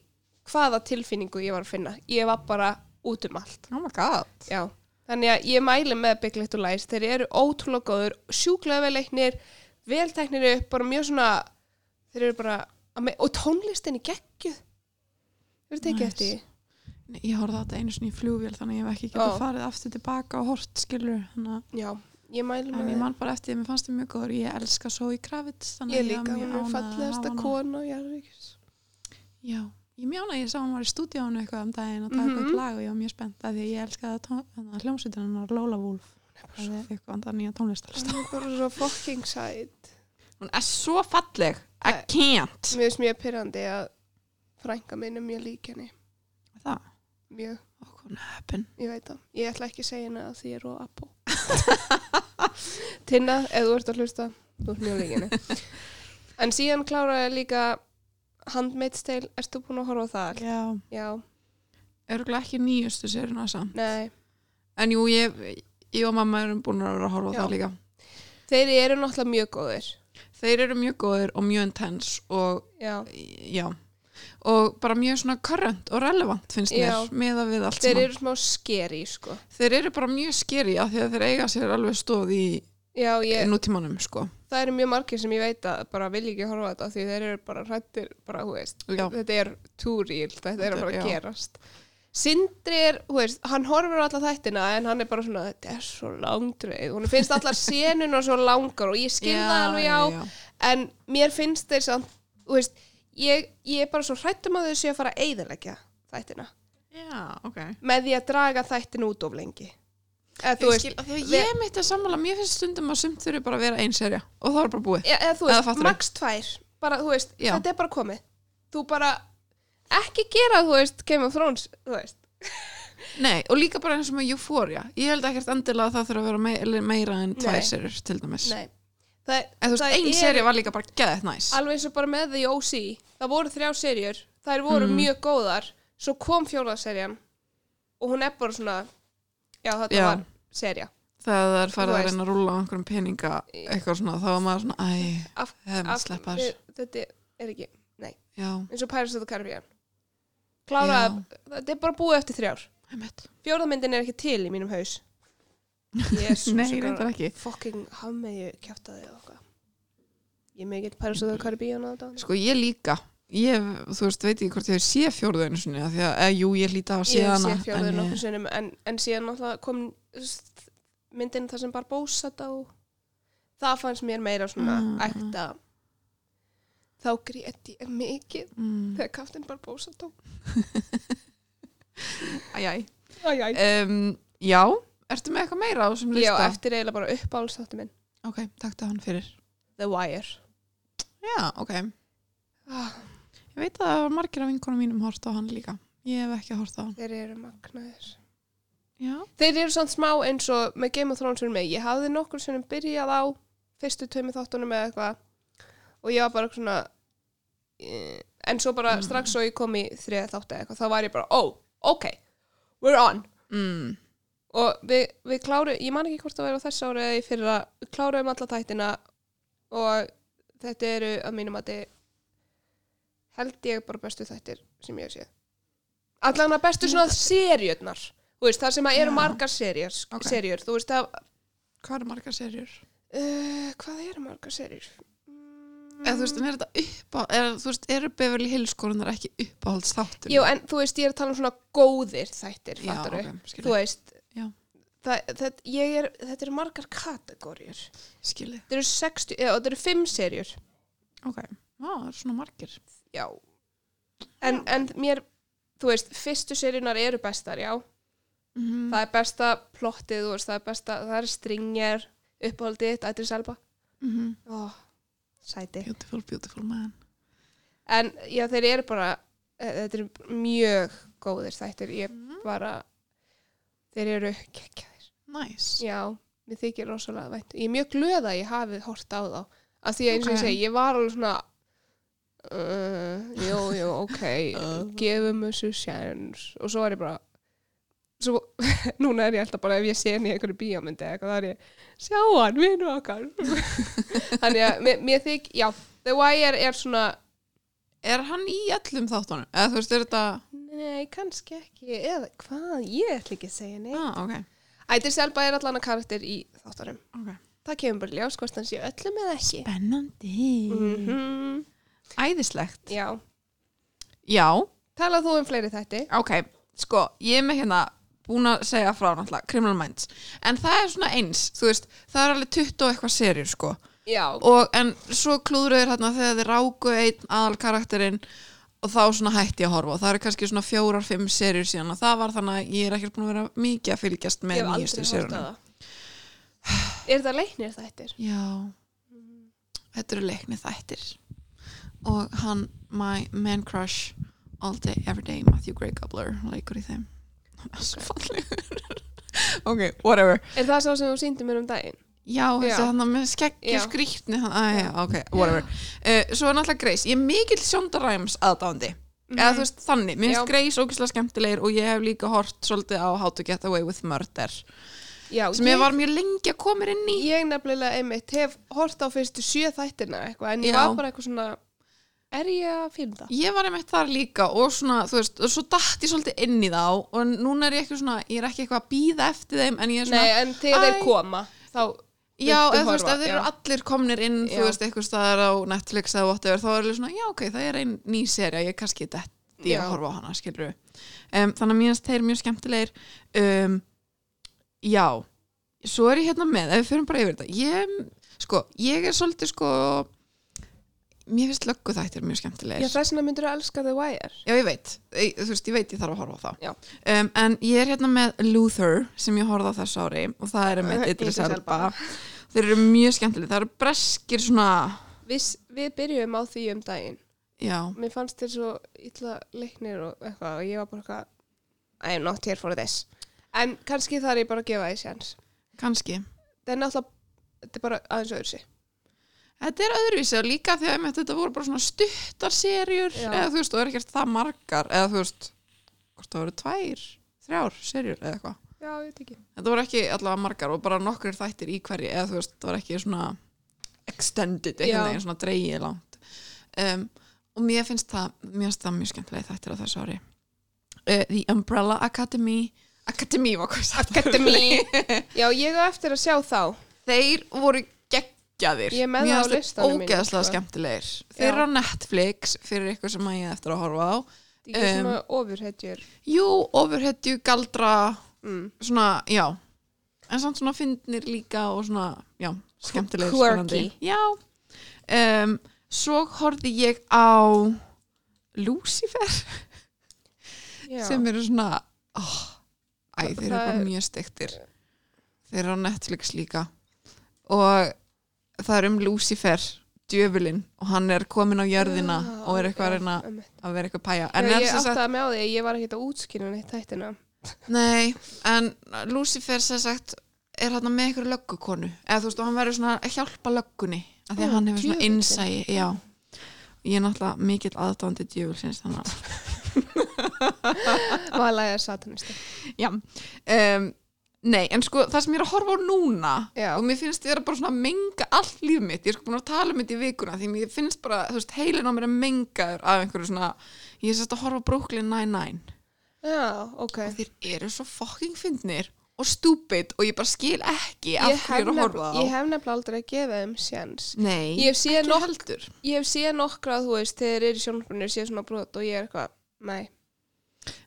hvaða tilfinningu ég var að finna ég var bara út um allt Oh my god. já, þannig að ég mæli með Big Little Lies, þeir eru ótrúlega góður sjúklega vel leiknir velteknir upp, bara mjög svona þeir eru bara, og tónlistin í geggjuð Þú veist ekki eftir því? Nei, Ég horfði á þetta einu svona í flugvél þannig að ég hef ekki getað Ó. farið aftur tilbaka og hort skilur Já, ég mæli en með ég man bara eftir því að mér fannst þið mjög góður ég elska Zoe Kravitz þannig Ég líka, hún er fallegasta hafa hana. kona Jarvíks. Já, ég mjána að ég sá hann var í stúdíónu eitthvað um daginn að taka Mhm. eitthvað lag og ég var mjög spennt að því að ég elskaði hljómsveitin er eitthvað andar nýja tónlistarlista Hún er bara svo fucking sæt. Hún er svo falleg, I can't Mér finnst mjög pyrrandi að frænka minn er mjög lík henni. Það, Mjög, ég veit það. Ég ætla ekki að segja henni að því ég er og appo. Tinna, ef þú ert að hlusta, þú ert mjög lík henni. En síðan kláraði líka Handmaid's Tale, ertu búin að horfa á það? Já, Já, örgulega ekki nýjustu sérina samt nei. En jú, ég, ég og mamma erum búin að vera að horfa á það líka Þeir eru náttúrulega mjög góðir. Þeir eru mjög góðir og mjög intense og Já. já og bara mjög svona current og relevant finnst mér Já. meða við allt Þeir saman eru smá skeri, sko. Þeir eru bara mjög skeri að því að þeir eiga sér alveg stóð í nútímanum sko það eru mjög margir sem ég veit að bara vilja ekki horfa þetta því þeir eru bara hrættir bara, veist, þetta er too real, þetta er Þetta- bara að já. gerast Sindri er, hú veist, hann horfir á alla þættina en hann er bara svona, þetta er svo langdreið hún finnst allar senuna svo langar og ég skil það alveg já, en mér finnst þeir samt, þú veist ég, ég er bara svo hrættum að þau séu að fara að eyðileggja þættina, Já, ok. Með því að draga þættin út of lengi. Eða Ég, veist, skil, að ég mitt að sammála, mér finnst stundum að sumt þurfi bara að vera ein serja og það er bara búið. Eða, eða veist, max tvær. Bara, veist, Já. þetta er bara komið. Þú bara, ekki gera þú veist, Game of Thrones, þú veist. Nei, og líka bara eins og með Euphoria. Ég held ekkert endilega að það þurfi að vera meira, meira en tvær Nei. serjur til dæmis. Nei. það, En þú veist, það ein er serja var líka bara geðið næs. Alveg eins og bara með því OC það voru þrjá serjur, þær voru Mm. mjög góðar. Svo kom fjóraðserjan og hún er bara svona já, þetta Já. var serja Þegar það er farið Þú að veist. reyna að rúla á einhverjum peninga eitthvað svona, þá var maður svona, æ, af, hefði maður af, sleppa þessu. þetta er ekki, Já, eins og Pirates of the Caribbean kláraði, þetta er bara búið eftir þrjár. Einmitt. Fjórðamyndin er ekki til í mínum haus. Jesus, Nei, svo reyndar ekki. fucking hafmeyju kjátaði ég er mikill Pirates of the Caribbean á þetta. Sko, ég líka. Ég, þú veist, veit ekki hvort ég sé fjórðu einu sinni af því að, eða, jú, ég hlýta að sé ég hana sé fjórður en nokkuð sinnum en, en síðan náttúrulega kom þú veist, myndin þar sem Barbosa dó. Það fannst mér meira svona Mm, ekta þá grét ég mikið mm, þegar Kaftin Barbosa dó Æjæ. Um, Já, ertu með eitthvað meira á þessum já, lista? eftir eiginlega bara uppáhaldstáttu minn. Ok, takktu hann fyrir. The Wire. Já, ok. Ah, Ég veit að það margir af vinkonum mínum hort á hann líka. Ég hef ekki hort á hann. Þeir eru magnaðir. Já, þeir eru svona smá eins og með Game of Thrones fyrir mig, ég hafði nokkur sem byrjað á fyrstu tveimur þáttunum eða eitthvað og ég var bara svona eh, en svo bara Mm. strax svo ég kom í þriða þáttu eða eitthvað, þá var ég bara, oh, ok we're on mm, og við, við kláru, ég man ekki hvort það væri á þess ári eða í fyrra, við kláruðum alla þættina og þetta eru að mínum að þið held ég bara bestu þættir sem ég hef séð allan að bestu svona serjurnar þú veist, það sem að eru Já. margar serjur, Ok. serjur þú veist að Hvað eru margar serjur? uh, hvað eru margar serjur? Mm, Eða þú veist, en er þetta upp á er, Þú veist, eru Beverly Hills korunar ekki uppáhalds þáttur? Jú, en þú veist, ég er að tala um svona góðir þættir, Já, fattar ok, þú veist Já. það, það, ég er, þetta eru margar kategóriur skilji. Þetta eru 60, eða þetta eru 5 serjur Ok, það eru svona margir. Já. En, en mér, þú veist, fyrstu serjunar eru bestar, já. Mm. það er besta plottið, þú veist, það er besta það er stringjar, uppáhaldið er selba, mm -hmm. ó, sæti. Beautiful, beautiful man. En já, þeir eru bara eh, þetta eru mjög góðir þættir, ég bara þeir eru geggjaðir. Nice. Já, mér þykir rosalega vænt. Ég er mjög glöð að ég hafi hort á þá. Að því að eins og ég segi, ég var alveg svona uh, jú, jú, ok Uh. gefum þessu sjans og svo er ég bara svo, núna er ég alltaf bara ef ég sé henni í einhverju bíómyndi eða eitthvað, það er ég, sjá hann, vinnu okkar. Þannig að mér, mér þykk, já The Wire er svona, Er hann í öllum þáttunum? Eða þú veist, er þetta nei, kannski ekki eða hvað, ég ætla ekki að segja nei ah, ok, Ætir Selba er allan að karakter í þáttunum. Ok. Það kemur bara í ljós hvort hann sé öllum eða ekki. Spennandi. Mm Æðislegt. Já, Já, talað þú um fleiri þætti? Ok, sko, ég er með hérna búin að segja frá náttúrulega Criminal Minds. En það er svona eins, þú veist það er alveg 20 og eitthvað serjur sko. Og en svo klúðruður hérna þegar þið ráku einn aðal karakterinn og þá svona hætti ég að horfa. Og það eru kannski svona fjórar, fimm serjur síðan og það var þannig að ég er ekkert búin að vera mikið að fylgjast með á serjunum Er það leiknir þættir? Já, þetta eru leikni þættir. Og hann, my man crush all day, every day, Matthew Grey Gobler leikur í þeim hann er svo fallegur ok, whatever Er það sá sem þú síndi mér um daginn? já, þessi Já. hann með skeggi Já. skrýtni hann, að, já, ok, whatever uh, svo er náttúrulega Grace, ég er mikill Shonda Rhimes aðdándi eða þú veist þannig, mér Mhm. Já. finnst Grace ógislega skemmtilegir og ég hef líka hort svolítið á How to Get Away with Murder Já, sem ég var mjög lengi að koma inn í Ég nefnilega einmitt hef hort á fyrstu sjö þættina eitthvað en ég Já. var bara eitthvað svona er ég að fíla það? Ég var einmitt þar líka og svona, þú veist, og svo datt ég svolítið inn í þá og núna er ég ekki svona, ég er ekki eitthvað að býða eftir þeim en ég er svona, Nei, en þegar Æ. þeir koma þá já, eða þú veist, ef þeir eru allir komnir inn, Já. þú veist, eitthvað staðar á Netflix eða whatever, þá er ég svona, já, ok, það er ein ný serja, ég er kannski detti Já. að horfa á hana, skilur um, þannig að finnst þeir mjög skemmtilegir um, já svo er ég hérna með, ef við fyrir mér finnst löggu þættir mjög skemmtilegir. Já, þess vegna myndir þú elska The Wire? Já, ég veit, ég, þú veist, ég veit ég þarf að horfa á það. Já. um, En ég er hérna með Luther sem ég horfði á þessu ári og það er með Idris Elba. Þeir eru mjög skemmtileg, það eru breskir svona Við, við byrjum á því um daginn. Já, Mér fannst þér svo illa leiknir og eitthvað og ég var bara eitthvað I'm not here for this. En kannski þarf ég bara að gefa því sjans kannski. Það er náttúrulega, þetta er bara aðeins öðru sig Þetta er öðruvísi og líka því að þetta voru bara svona stuttar serjur Já. eða þú veist, og er ekkert það margar eða þú veist, hvort það voru tvær þrjár serjur eða eitthvað. Já, ég veit ekki. Þetta voru ekki allavega margar og bara nokkur þættir í hverju eða þú veist, það var ekki svona extended, einhvern veginn svona dreigið langt. Um, og mér finnst það mér finnst það mjög skemmtilega þættir á þessu ári. Uh, The Umbrella Academy Academy var hvað Academy. Já, ég á eftir að sjá þá. Þeir voru geggjaðir Ég er með það á listanum mínum, ógeðslega sko. skemmtilegir Þeir eru á Netflix fyrir ykkur sem að ég eftir að horfa á Þetta er ekki svona ofurhetjur Jú, ofurhetju, galdra mm. svona, já en samt svona fyndnir líka og svona, já, skemmtilegir Quirky. spennandi. Já um, Svo horfði ég á Lucifer Já. sem eru svona oh, Æ, þeir eru Það bara er- mjög stektir Þeir eru á Netflix líka og það er um Lucifer djöfulinn og hann er komin á jörðina Já, og er eitthvað að já, reyna einmitt. að vera eitthvað pæja. Já, en er ég áttaði mig á því að ég var ekki að útskýra neitt þættina. Nei, en Lucifer sem sagt er hann með einhverju löggukonu. Eða þú veist og hann verður svona að hjálpa löggunni af því að hann hefur svona já, ég er náttúrulega mikill aðdándi djöfulsins þannig að Vala er satanisti já um, Nei, en sko það sem ég er að horfa á núna Já. og mér finnst ég vera bara svona að menga allt líf mitt, ég er sko búin að tala um þetta í vikuna því mér finnst bara, þú veist, heilin á mér er mengaður af einhverju svona, ég er sérst að horfa á Brooklyn Nine-Nine. Já, ok. Og þeir eru svo fucking fyndnir og stúpid og ég bara skil ekki Ég af hef, hverju ég er að horfa á. ég hef nefnilega aldrei gefið þeim sjans Nei, Ég hef séð ekki nokk- heldur. Ég hef séð nokkra, þú veist, þegar þeir eru í sjónarbrunni séð svona brot og ég er eitthvað, nei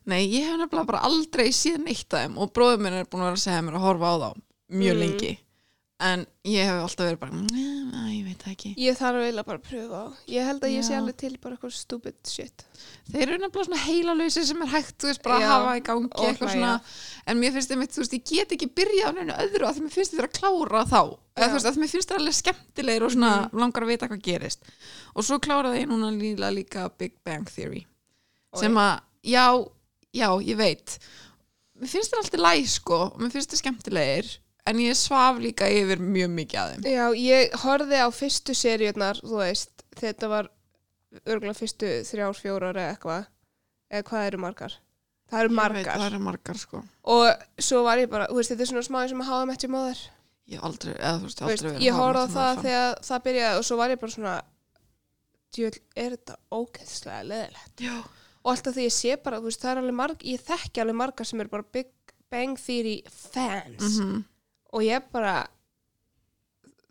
Nei, ég hef nefnilega bara aldrei séð neitt af þeim og bróður minn er búin að vera að segja mér að horfa á þá mjög Mm. lengi. En ég hef alltaf verið bara "Nei, ég veit það ekki. Ég þarf eiginlega bara að pröfa á Ég held að ég sé Já. alveg til bara eitthvað stupid shit. Þeir eru nefnilega svona heilalösi sem er hægt þú veist, bara að Já, hafa í gangi og eitthvað hlæja. svona. en mér finnst þeim, þú veist, ég get ekki byrjað á neinu öðru að því mér finnst þeir að klára þá. Eða Já. þú veist, að mér finnst þeir alveg skemmtilegir og svona langar að vita hvað gerist. Og svo kláraði ég núna líka, líka Big Bang Theory sem að, já, já, ég veit. Mér finnst þeir alltaf læg sko. Og mér finnst þeir skemmtilegir en ég svaf líka yfir mjög mikið að þeim. Já, ég horfði á fyrstu seríunar, þú veist þetta var örgulega fyrstu þrjár, fjórar eða eitthvað. Eða hvað eru margar? Það eru Ég veit, margar. það eru margar sko. Og svo var ég bara, þú veist, þetta er svona smá eins og með How I Met Your Mother ég aldrei, eða þú veist, aldrei verið ég horfði á það þegar það byrjaði og svo var ég bara svona djöl, er þetta ógeðslega leðilegt já, og alltaf því ég sé bara, þú veist, það er alveg marg ég þekki alveg margar sem eru bara Big Bang Theory fans. Mhm. Og ég bara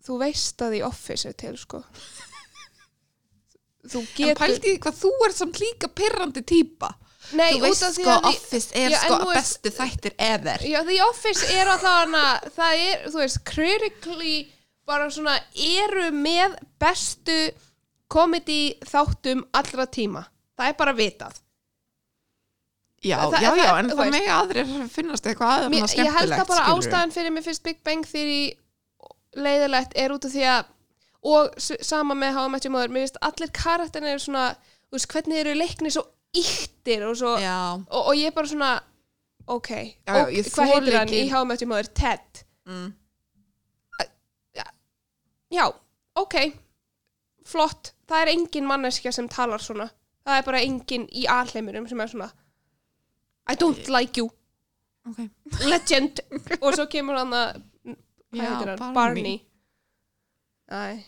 þú veist að The Office er til, sko. Þú En getur pældi því hvað þú ert samt líka pirrandi típa Nei, Þú veist því sko að Office er Já, sko veist- bestu þættir ever. Já, The Office er alltaf hana, það er, þú veist, critically bara svona eru með bestu komedi þáttum allra tíma. Það er bara vitað. Já, Það- já, það- já, en það megi aðrir finnast eitthvað aðeins Mér, skemmtilegt ég held að bara ástæðan fyrir mér fyrst Big Bang Theory leiðilegt er út af því að og sama með How I Met Your Mother, mér finnst allir karakterin eru svona, þú veist, hvernig eru leikni svo yktir og svo og, og ég er bara svona ok, Já, já, og, ég hvað heitir hann í How I Met Your Mother? Ted. Mm. já, ok. Flott, það er engin manneskja sem talar svona, það er bara engin í alheimurum sem er svona I don't like you, ok. Legend. Og svo kemur hann að hvað heitir hann, Barney. Æ.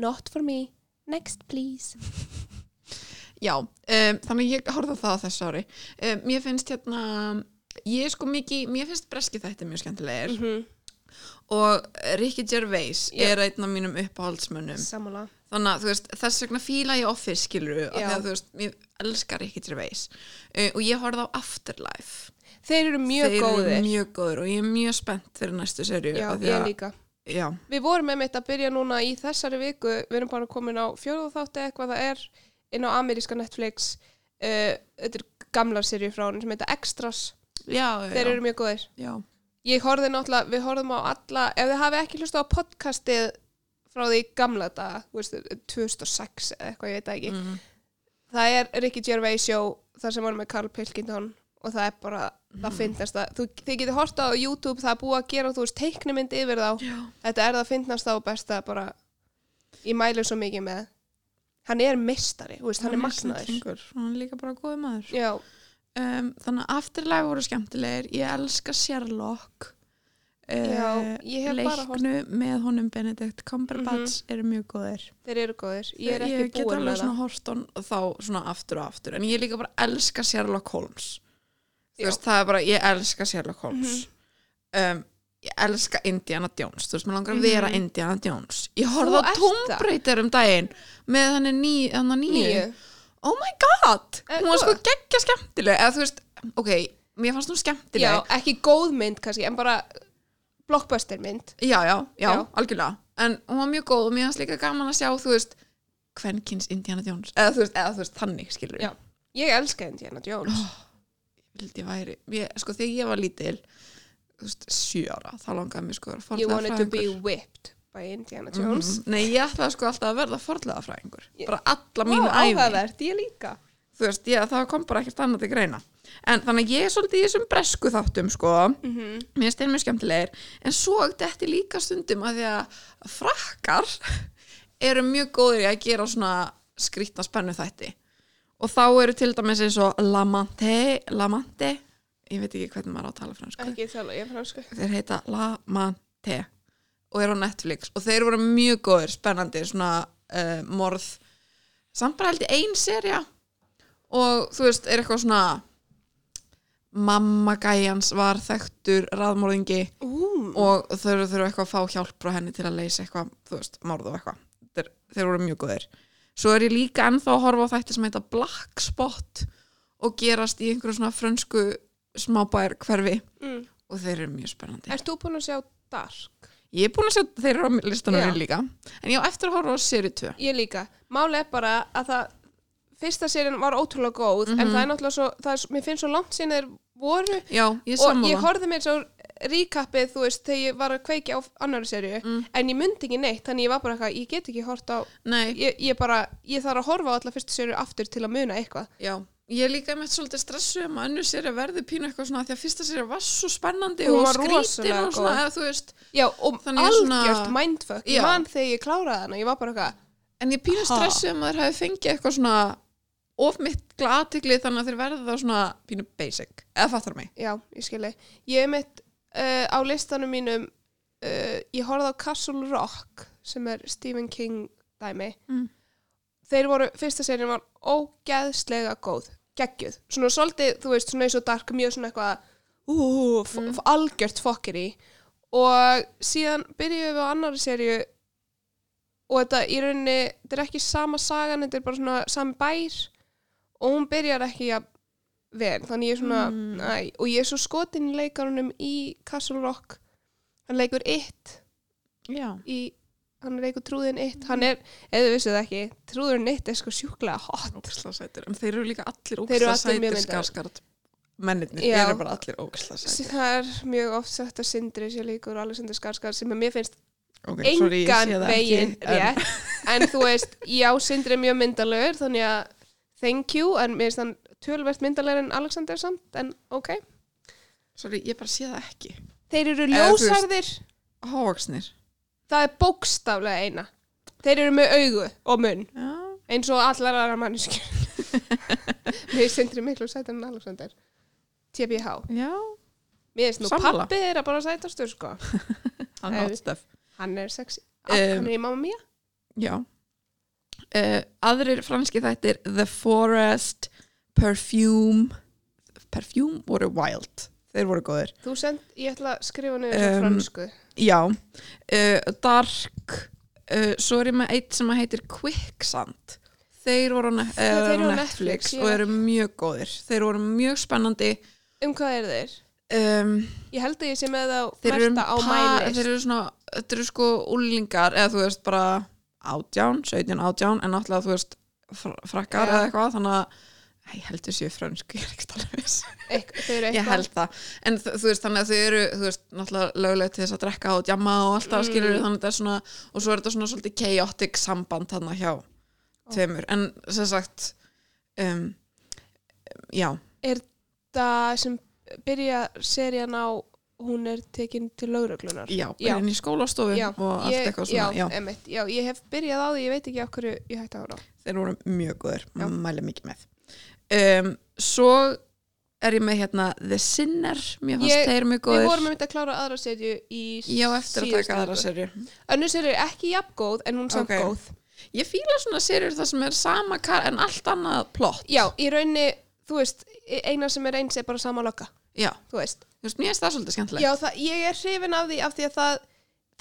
Not for me, next please. Já, um, þannig ég horfði það á þessu ári. Um, Mér finnst hérna ég er sko mikið, mér finnst breski þætti mjög skemmtilegir. Mm og Ricky Gervais Já. er einn af mínum uppáhaldsmönnum. Sammála þannig að veist, þess vegna fíla ég Office skilur af Já. því að þú veist, ég elskar Ricky Gervais uh, og ég horfði á Afterlife. Þeir eru mjög Þeir góðir. eru mjög góður og ég er mjög spennt fyrir næstu serju já, af ég að- líka. Já, Við vorum með mitt að byrja núna í þessari viku, við erum bara komin á fjóðu þátti eitthvað það er inn á ameríska Netflix, uh, þetta er gamlar serju frá hann sem heita Extras, já, þeir eru mjög góðir. Ég horfði náttúrulega, við horfðum á alla, ef þið hafi ekki hlustað á podcastið frá því gamla daga, þú veist, 2006 eða eitthvað, ég veit ekki. Mm. Það er Ricky Gervais show, þar sem vorum með Carl Pilkington og það er bara, Mhm. það finnast það. Þú, þið getið horta á YouTube, það er búið að gera, þú veist, teiknumynd yfir þá. já. Þetta er það finnast á besta bara ég mælu svo mikið með hann er mistari, veist, hann er magnaður hann er líka bara góð maður um, þannig að Afterlife voru skemmtilegir ég elska Sherlock Já, ég hef bara leiknu með honum Benedict Cumberbatch eru mjög góðir. Þeir eru góðir. Ég er ekki get búin alveg með svona það. hort on þá svona aftur og aftur en ég líka bara elska Sherlock Holmes. Þú Já. veist, það er bara, ég elska Sherlock Holmes. Um, ég elska Indiana Jones, þú veist, mér langar að vera Mhm. Indiana Jones. Ég horfði á. Raider um daginn með hann er ný, nýju oh my god, Eh, hún var sko geggja skemmtileg. Eða þú veist, ok, mér fannst hún skemmtileg. Já, ekki góð mynd kannski, en bara blockbuster mynd. Já, já, já, Já. algjörlega. En hún var mjög góð og mér fannst líka gaman að sjá þú veist, kvenkins Indiana Jones. Eða þú veist, eða þú veist, þannig skilur Já. Ég elska Indiana Jones. Vildi ég væri, ég, sko þegar ég var lítil þú veist, sjö ára þá langaði mér sko að vera You wanted to be whipped by Indiana Jones. Mhm. Nei, ég ætlaði sko alltaf að verða forlega fræðingur Ég- bara alla mínu æfi áhugavert, ég líka þú veist, ég, það kom bara ekkert annað til greina. En þannig að ég er svolítið í þessum bresku þáttum sko, mm -hmm. mér finnst þeir mjög skemmtilegir. En svo þetta líka stundum að því að frakkar eru mjög góðir í að gera svona skrýtna spennu þætti og þá eru til dæmis eins og Lamante, Lamante ég veit ekki hvernig maður á að tala fransku. Ekki tala, ég er fransku. Þeir heita Lamante og eru á Netflix. Og þeir voru mjög góðir, spennandi svona uh, morð. Samt bara held ég ein serja og þú veist, er eitthvað svona mamma gæjans var þekktur raðmorðingi Ú, og þau eru þurfa eitthvað að fá hjálp frá henni til að leysa eitthvað, þú veist, morð og eitthvað. Þeir, þeir voru mjög góðir. Svo er ég líka ennþá að horfa á þætti sem heita Black Spot og gerast í einhverju svona frönsku smábær hverfi mm. og þeir eru mjög spennandi. Ert þú búin að sjá Dark? ég er búin að sjá þeir eru á listanum líka. En ég á eftir að horfa á seri 2 Ég líka. Máli er bara að það fyrsta serien var ótrúlega góð en það er náttúrulega svo, það er, mér finnst svo langt síðan þeir voru. Já, ég og ég horfði mér svo ríkappið, þú veist, þegar ég var að kveikja á annari serju, Mm. en ég myndi ekki neitt þannig ég var bara eitthvað, ég get ekki hort á ég, ég bara, ég þarf að horfa á alla fyrstu serju aftur til að muna eitthvað. Já ég er líka með svolítið stressu um að önnur seri verði pínu eitthvað svona því að fyrsta seri var svo spennandi og skrítin og svona, eða þú veist Já, og er svona- algjört mindfuck. Ég Já. man þegar ég kláraði hana, ég var bara eitthvað en ég pínu Ha. stressu um að þeir hafi fengið eitthvað svona of mitt glatikli þannig að þeir verða þá svona pínu basic, eða fattar mig Já, ég skilji. Ég er mitt uh, á listanum mínum, uh, ég horfði á Castle Rock sem er Stephen King dæmi. Mm. Þeir voru, fyrsta serien var ógeðslega góð, geggjuð. Svona svolítið, þú veist, svona eins og dark, mjög svona eitthvað, ú, mm. algjört fokkir í. Og síðan byrjuðum við á annari serju og þetta í rauninni, þetta er ekki sama sagan, þetta er bara svona sami bær og hún byrjar ekki að vel, þannig ég er svona Mm. næ, og ég er svo skotin í leikarunum í Castle Rock. Hann leikur It. Já, í, hann leikur trúðin It. Hann er, eða vissu það ekki trúðin It er sko sjúklega hot. En þeir eru líka allir Þeir eru ógislega allir mjög sætir myndaðir. skarskart mennirnir Já. eru bara allir ógislega sætir. það er mjög oft sagt að Sindri sé líkur Alexander Skarsgård sem mér finnst okay, sorry, engan það veginn rétt. En þú veist, já, Sindri er mjög myndalegur þannig að thank you en mér finnst hann tölvert myndalegur en Alexander samt, en ok. Sorry, ég bara sé það ekki. Þeir eru Eða þú veist- ljósarðir. Hávaksnir það er bókstaflega eina. Þeir eru með augu og munn Já, eins og allar aðra manneskjur. Mér finnst Sindri miklu sætar en Alexander. TBH já. Mér finnst nú Sammála. pappi þeirra bara sætastur sko. Hann Eh, átt stöf hann er sexy, Um, hann er í Mamma Mia Já uh, Aðrir franski þættir The Forest Perfume Perfume voru wild Þeir voru góðir. Þú send, ég ætla að skrifa niður um, Um, fransku. Já. Uh, Dark uh, Svo er ég með eitt sem heitir Quicksand. Þeir voru á, ne Netflix, Netflix og eru mjög góðir. Þeir voru mjög spennandi. Um hvað eru þeir? um, ég held að ég sé með það Þeir eru, mesta á mælist þeir eru svona Þetta eru sko úlingar eða þú veist bara átján, 17 átján en náttúrulega þú veist fr frakkar Já. eða eitthvað þannig að ég heldur séu frönsku, ég er ekki alveg viss ég held það, en þú veist þannig að þau eru þú veist, náttúrulega lögulegt til þess að drekka og djamma og alltaf Mm. mm. skilur þannig að þetta er svona og svo er þetta svona svolítið chaotic samband þarna hjá tveimur, en sem sagt um, já, það sem byrja serían á hún er tekin til lögreglunar já, byrjun í skólastofu Já, og allt ég, eitthvað svona, já, já, Einmitt, já, ég hef byrjað á því, ég veit ekki af hverju ég hætti að hóra þeir voru mjög góður Já. mæli mikið með. Um, svo er ég með hérna The Sinner, mér fannst þeir mjög Við góður vorum að klára aðra serju í já, eftir að taka aðra serju Önnur serju er ekki jafn góð en hún samt Ok. góð. Ég fíla svona serjur það sem er sama kar en allt annað plott. Já, í rauninni, þú veist, eina sem er eins er bara sama lokka, já, þú veist þú veist, mér finnst það svolítið skemmtilegt Já, það, ég er hrifin af því af því að það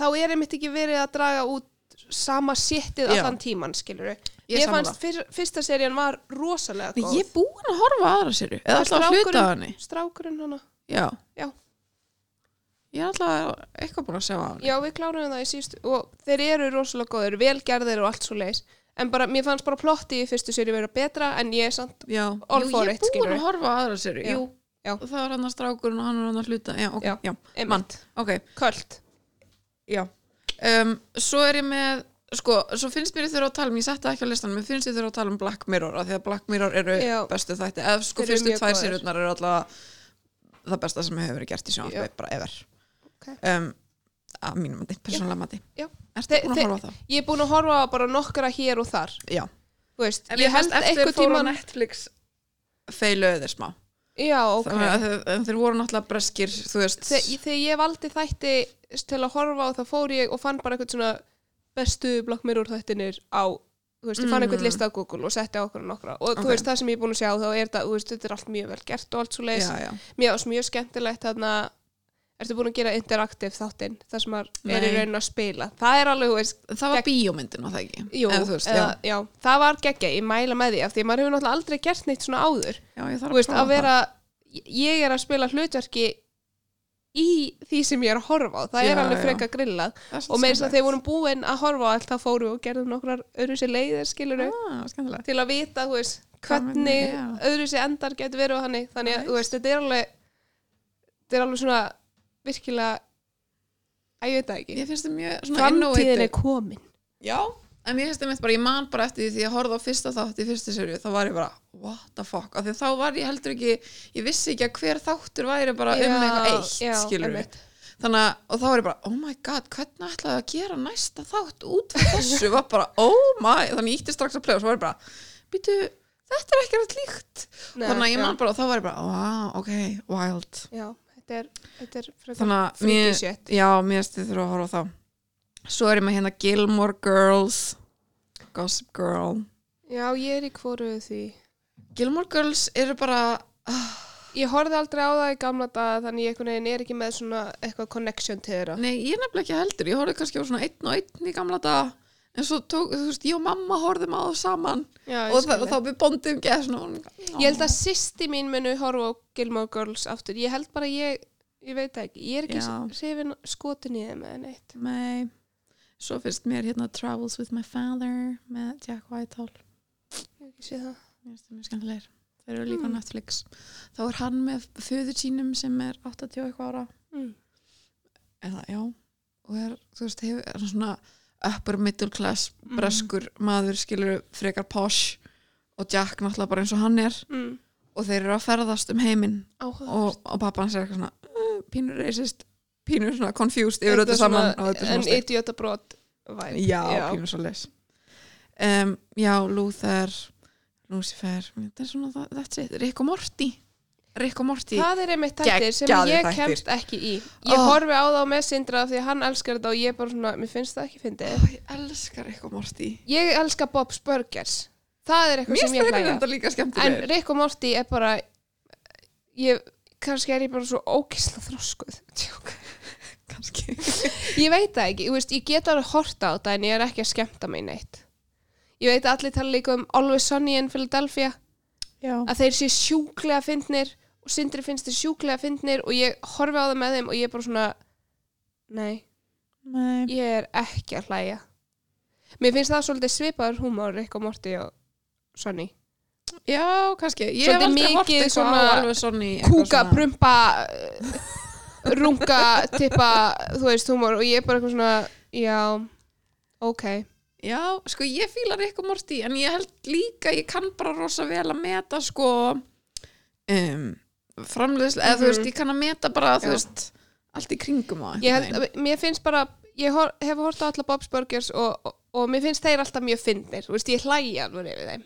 þá er einmitt ekki verið að draga út sama séttið Já. allan tíman, skilur Ég Ég sammála. fannst fyr, fyrsta serían var rosalega góð ég er búin að horfa á aðra serju eða alltaf að hluta af henni Strákurinn hana já. Já. ég er alltaf eitthvað búin að sjá á henni Já, við klárum það í síðustu og þeir eru rosalega góður, velgerðir og allt svo leis en bara, mér fannst bara plotti í fyrstu séri vera betra en ég er samt já. All Jú, for ég it, er búin skilurðu. að horfa á aðra Já. jú, Já. og það var hann að strákurinn og hann var hann að hluta já, ok, Já. já, Einmitt. mann, ok köld já. Um, svo er ég með sko, svo finnst mér ég þurfa að tala um ég setti það ekki á listan, mér finnst ég þurfa að tala um Black Mirror af því að Black Mirror eru Já. bestu þætti eða sko Þeir eru fyrstu mjög tvær góðir. serjurnar eru alltaf það besta sem hefur verið gert í sjónvarpi Já. bara ever Ok. um, að mínum mati, persónulega mati Já. Ertu Þe- búin að þe- horfa á það? Ég er búin að horfa á bara nokkra hér og þar Já. Þú veist, En ég held eftir eitthvað fóru á tíma Netflix feiluðu þeir smá Já, ok Þannig að þeir, voru náttúrulega breskir þú veist Þe- Þegar ég valdi þætti til að horfa á þá fór ég og fann bara eitthvað svona bestu Black Mirror þættinir á þú veist, ég fann eitthvað Mm. lista á Google og setti á okkur og nokkra og þú Ok. veist, það sem ég er búin að sjá þá er þetta, þú veist, þetta er allt mjög vel gert og allt svo já. mér varst mjög skemmtilegt þarna ertu búin að gera interaktiv þáttinn það sem er í Nei. raun að spila? Það er alveg, þú veist, það var bíómyndin var það ekki? Jú, veist, eða, já. það var geggja, ég mæla með því af því að maður hefur náttúrulega aldrei gert neitt svona áður. Já, já, þú veist, að vera ég er að spila hlutverki í því sem ég er að horfa á. Það Já, er alveg já. freka grillað. Og með þess að þeir vorum búin að horfa á allt þá fórum við og gerðum nokkrar öðru sér leiðir skilur ah, til að vita, hvernig já. öðru sér endar getur verið og þannig. Þannig að, þetta er alveg þetta er alveg svona virkilega að ég veit það ekki. Ég finnst það mjög svona framtíðin er komin. Já, en mér finnst það mitt bara, ég man bara eftir því því að horfa á fyrsta þátt í fyrstu serju þá var ég bara, what the fuck? Af því þá var ég heldur ekki, ég vissi ekki að hver þáttur væri bara um eitthvað eitt já, skilur einmitt. þannig að, og þá var ég bara, oh my god hvernig ætlaði að gera næsta þátt út frá þessu? Var bara, oh my, þannig ég ítti strax að play og svo var ég bara, býtu þetta er ekki rætt líkt. Nei, þannig að ég já. man bara, þá var ég bara, wow, ok, wild. Já, þetta er, þetta er þannig að mér, já, mér stið þurfa að horfa á þá. Svo er ég með hérna Gilmore Girls Gossip Girl. Já, ég er í hvoru því. Gilmore Girls eru bara Ég horfði aldrei á það í gamla daga þannig ég er ekki með svona eitthvað connection til þeirra. nei, ég er nefnilega ekki heldur, ég horfði kannski á svona einn og einn í gamla daga en svo tók, þú veist, ég og mamma horfðum á það saman Já, og, það, og þá við bondum svona Ég held að sýsti mín munu horfa á Gilmore Girls aftur. Ég held bara ég, ég veit það ekki, ég er ekki Já. hrifin skotin í þeim eða neitt. Nei, svo finnst mér hérna Travels with my father með Jack Whitehall Ég hef ekki séð það. Mér finnst það mjög skemmtilegir Þeir eru líka á Mm. Netflix Þá er hann með föður sínum sem er 80 og eitthvað ára Mm. eða já og er, þú veist, hefur er svona upper middle class Mm. breskur maður skilur frekar posh og Jack náttúrulega bara eins og hann er Mm. og þeir eru að ferðast um heiminn og, og pappa hans er eitthvað svona uh, pínur racist, pínur svona confused yfir saman þetta er En svona steikt. idiotabrót væri. Já, pínur svo leis um, Já, Luther Lucifer, þetta er svona það- that's it, Rick og Morty Rick og Morty Það er einmitt þættir sem ég þættir. kemst ekki í. Ég Oh. horfi á það með Sindra því að hann elskar þetta og ég bara svona, mér finnst það ekki fyndið. Ó, Ég elskar Rick og Morty Ég elska Bob's Burgers. Það er eitthvað sem ég líka En Rick og Morty er bara, ég, kannski er ég bara svo ógisla þroskuð. Tjók. kannski Ég veit það ekki, veist, ég get alveg horta á þetta en ég er ekki að skemmta mig neitt. Ég veit að allir tala líka um Always Sunny in Philadelphia. Já, að þeir sé sjúklega fyndnir og Sindri finnst þeir sjúklega fyndnir og ég horfi á það með þeim og ég er bara svona nei, nei. ég er ekki að hlæja. Mér finnst það svolítið svipaður húmor Rick og Morty og Sonny. Já, kannski. Ég hef aldrei hort mikið eitthvað svona eitthvað kúka, prumpa runga, tippa þú veist húmor og ég er bara eitthvað svona já, ok. Já, sko ég fíla Rick og Morty en ég held líka, ég kann bara rosa vel að meta sko um, framleiðslega, eða þú Mhm. veist, ég kann að meta bara, þú veist allt í kringum á ég held, að- mér finnst bara ég hor, hef hort á alla Bob's Burgers og, og, og mér finnst þeir alltaf mjög fyndnir þú veist, ég hlæja alveg yfir þeim.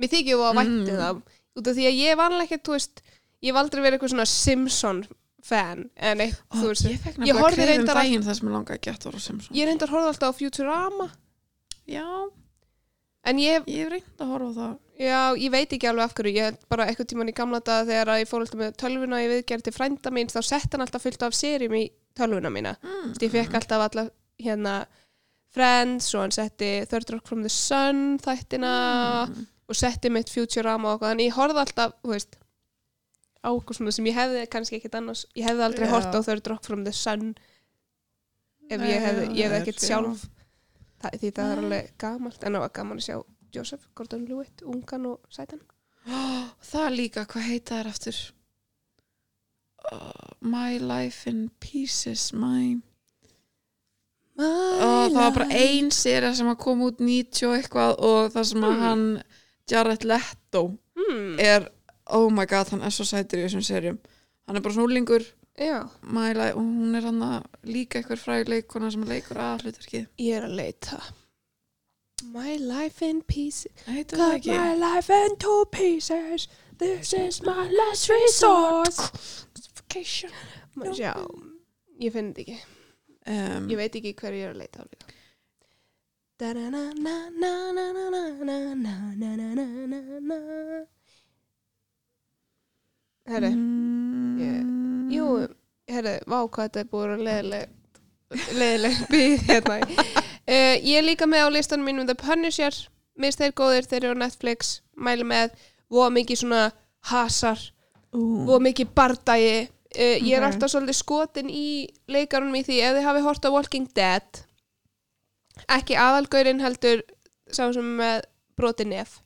Mér þykir ég að vænti Mm. það út af því að ég var alveg ekki, þú veist ég hef aldrei verið eitthvað svona Simpson fan en eitt, Ó, þú veist ég ég horfði kreifum reyndar að- að að ég reyndar horfði alltaf á Futurama. Já, en ég, ég hef reynd að horfa það já, ég veit ekki alveg af hverju ég held bara eitthvað tíman í gamla dag þegar að ég fór alltaf með tölvuna í viðgerð til frænda mín þá sett hann alltaf fullt af serjum í tölvuna mína mm. Ég fekk alltaf alla hérna Friends og hann setti Third Rock from the Sun þættina mm. og setti mitt Futurama og eitthvað en ég horfði alltaf, þú veist á eitthvað svona sem ég hefði kannski ekkert annars ég hefði aldrei Já. hort á Third Rock from the Sun ef ég hefði, ég hefði ekkert Já. sjálf það, því það er alveg gamalt en það var gaman að sjá Joseph Gordon-Lewitt ungan og sætan. Það líka, hvað heita þær aftur? Uh, my life in pieces My og það var bara ein séri sem að koma út 90 og eitthvað og það sem að Hmm. hann Jared Leto hmm, er oh my god, hann er svo sætur í þessum serjum hann er bara snúlingur já, og hún er hann að líka eitthvað fræg leikona sem leikur að hlutverkið ég er að leita My life in pieces Cut my life into pieces. This is my last resort. Vacation. Má sjá, ég finn þetta ekki. Um, Ég veit ekki hverju ég er að leita á líka. Herri, mm, jú, herri, vá hvað þetta er búið að leðileg leðileg býð hérna uh, Ég er líka með á listanum mínum The Punisher. Mist þeir góðir, þeir eru á Netflix. Mæli með, voða mikið svona hasar ú, og mikið bardagi. Uh, ég er Ok. alltaf svolítið skotin í leikarunum í því ef þið hafi hort á Walking Dead ekki aðalgaurinn heldur sá sem með broti nef.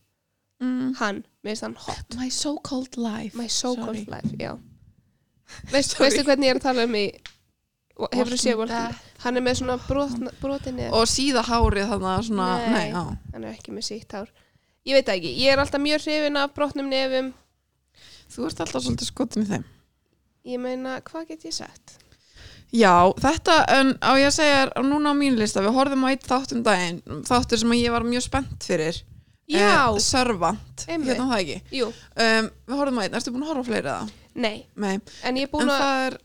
Mm, hann, veist hann hot. My so called life. My so called Sorry. life, já. Veist, veistu hvernig ég er að tala um í hefur þú séð Walking Walking Dead hann er með svona brot, broti nef og síða hárið þannig að svona Nei. nei, hann er ekki með sítt hár. Ég veit ekki, ég er alltaf mjög hrifin af brotnum nefum. Þú ert alltaf svolítið skotin í þeim. Ég meina, hvað get ég sagt? Já, þetta, en á ég að segja núna á mínu lista, við horfðum á eitt þátt um daginn, þáttur sem ég var mjög spennt fyrir, Já. Servant, Einmitt. hérna það ekki? Um, Við horfum að einn, ertu búin að horfa á fleiri það? nei, Nei, en ég er en búin að það er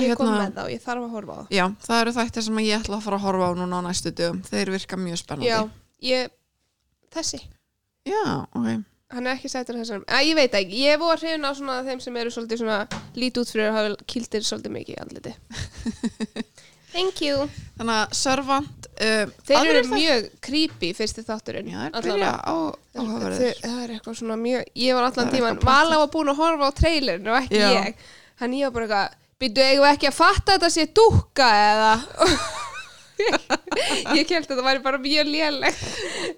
ég kom hérna, með þá, ég þarf að horfa á það. Já, það eru þættir sem ég ætla að fara að horfa á núna á næstu dögum. Þeir virka mjög spennandi. Já, ég, þessi. Já, ok. Hann er ekki sættur þessum, að ég veit ekki. Ég voru hrifin á svona þeim sem eru svolítið svona lítið út fyrir að hafa kildir svolítið mikið í andliti. Thank you. Þannig að Servant um, þeir eru þættir- mjög creepy fyrsti þátturinn Já, það Allavega. byrja á Þeir- áhugaverðir. það er eitthvað svona mjög ég var Það allan tíman, Vala var búin að horfa á trailerin og ekki Já. ég. Hann ég var bara eitthvað, byrju eigum við ekki að fatta þetta sé dúkka eða? Ég held að þetta væri bara mjög léleg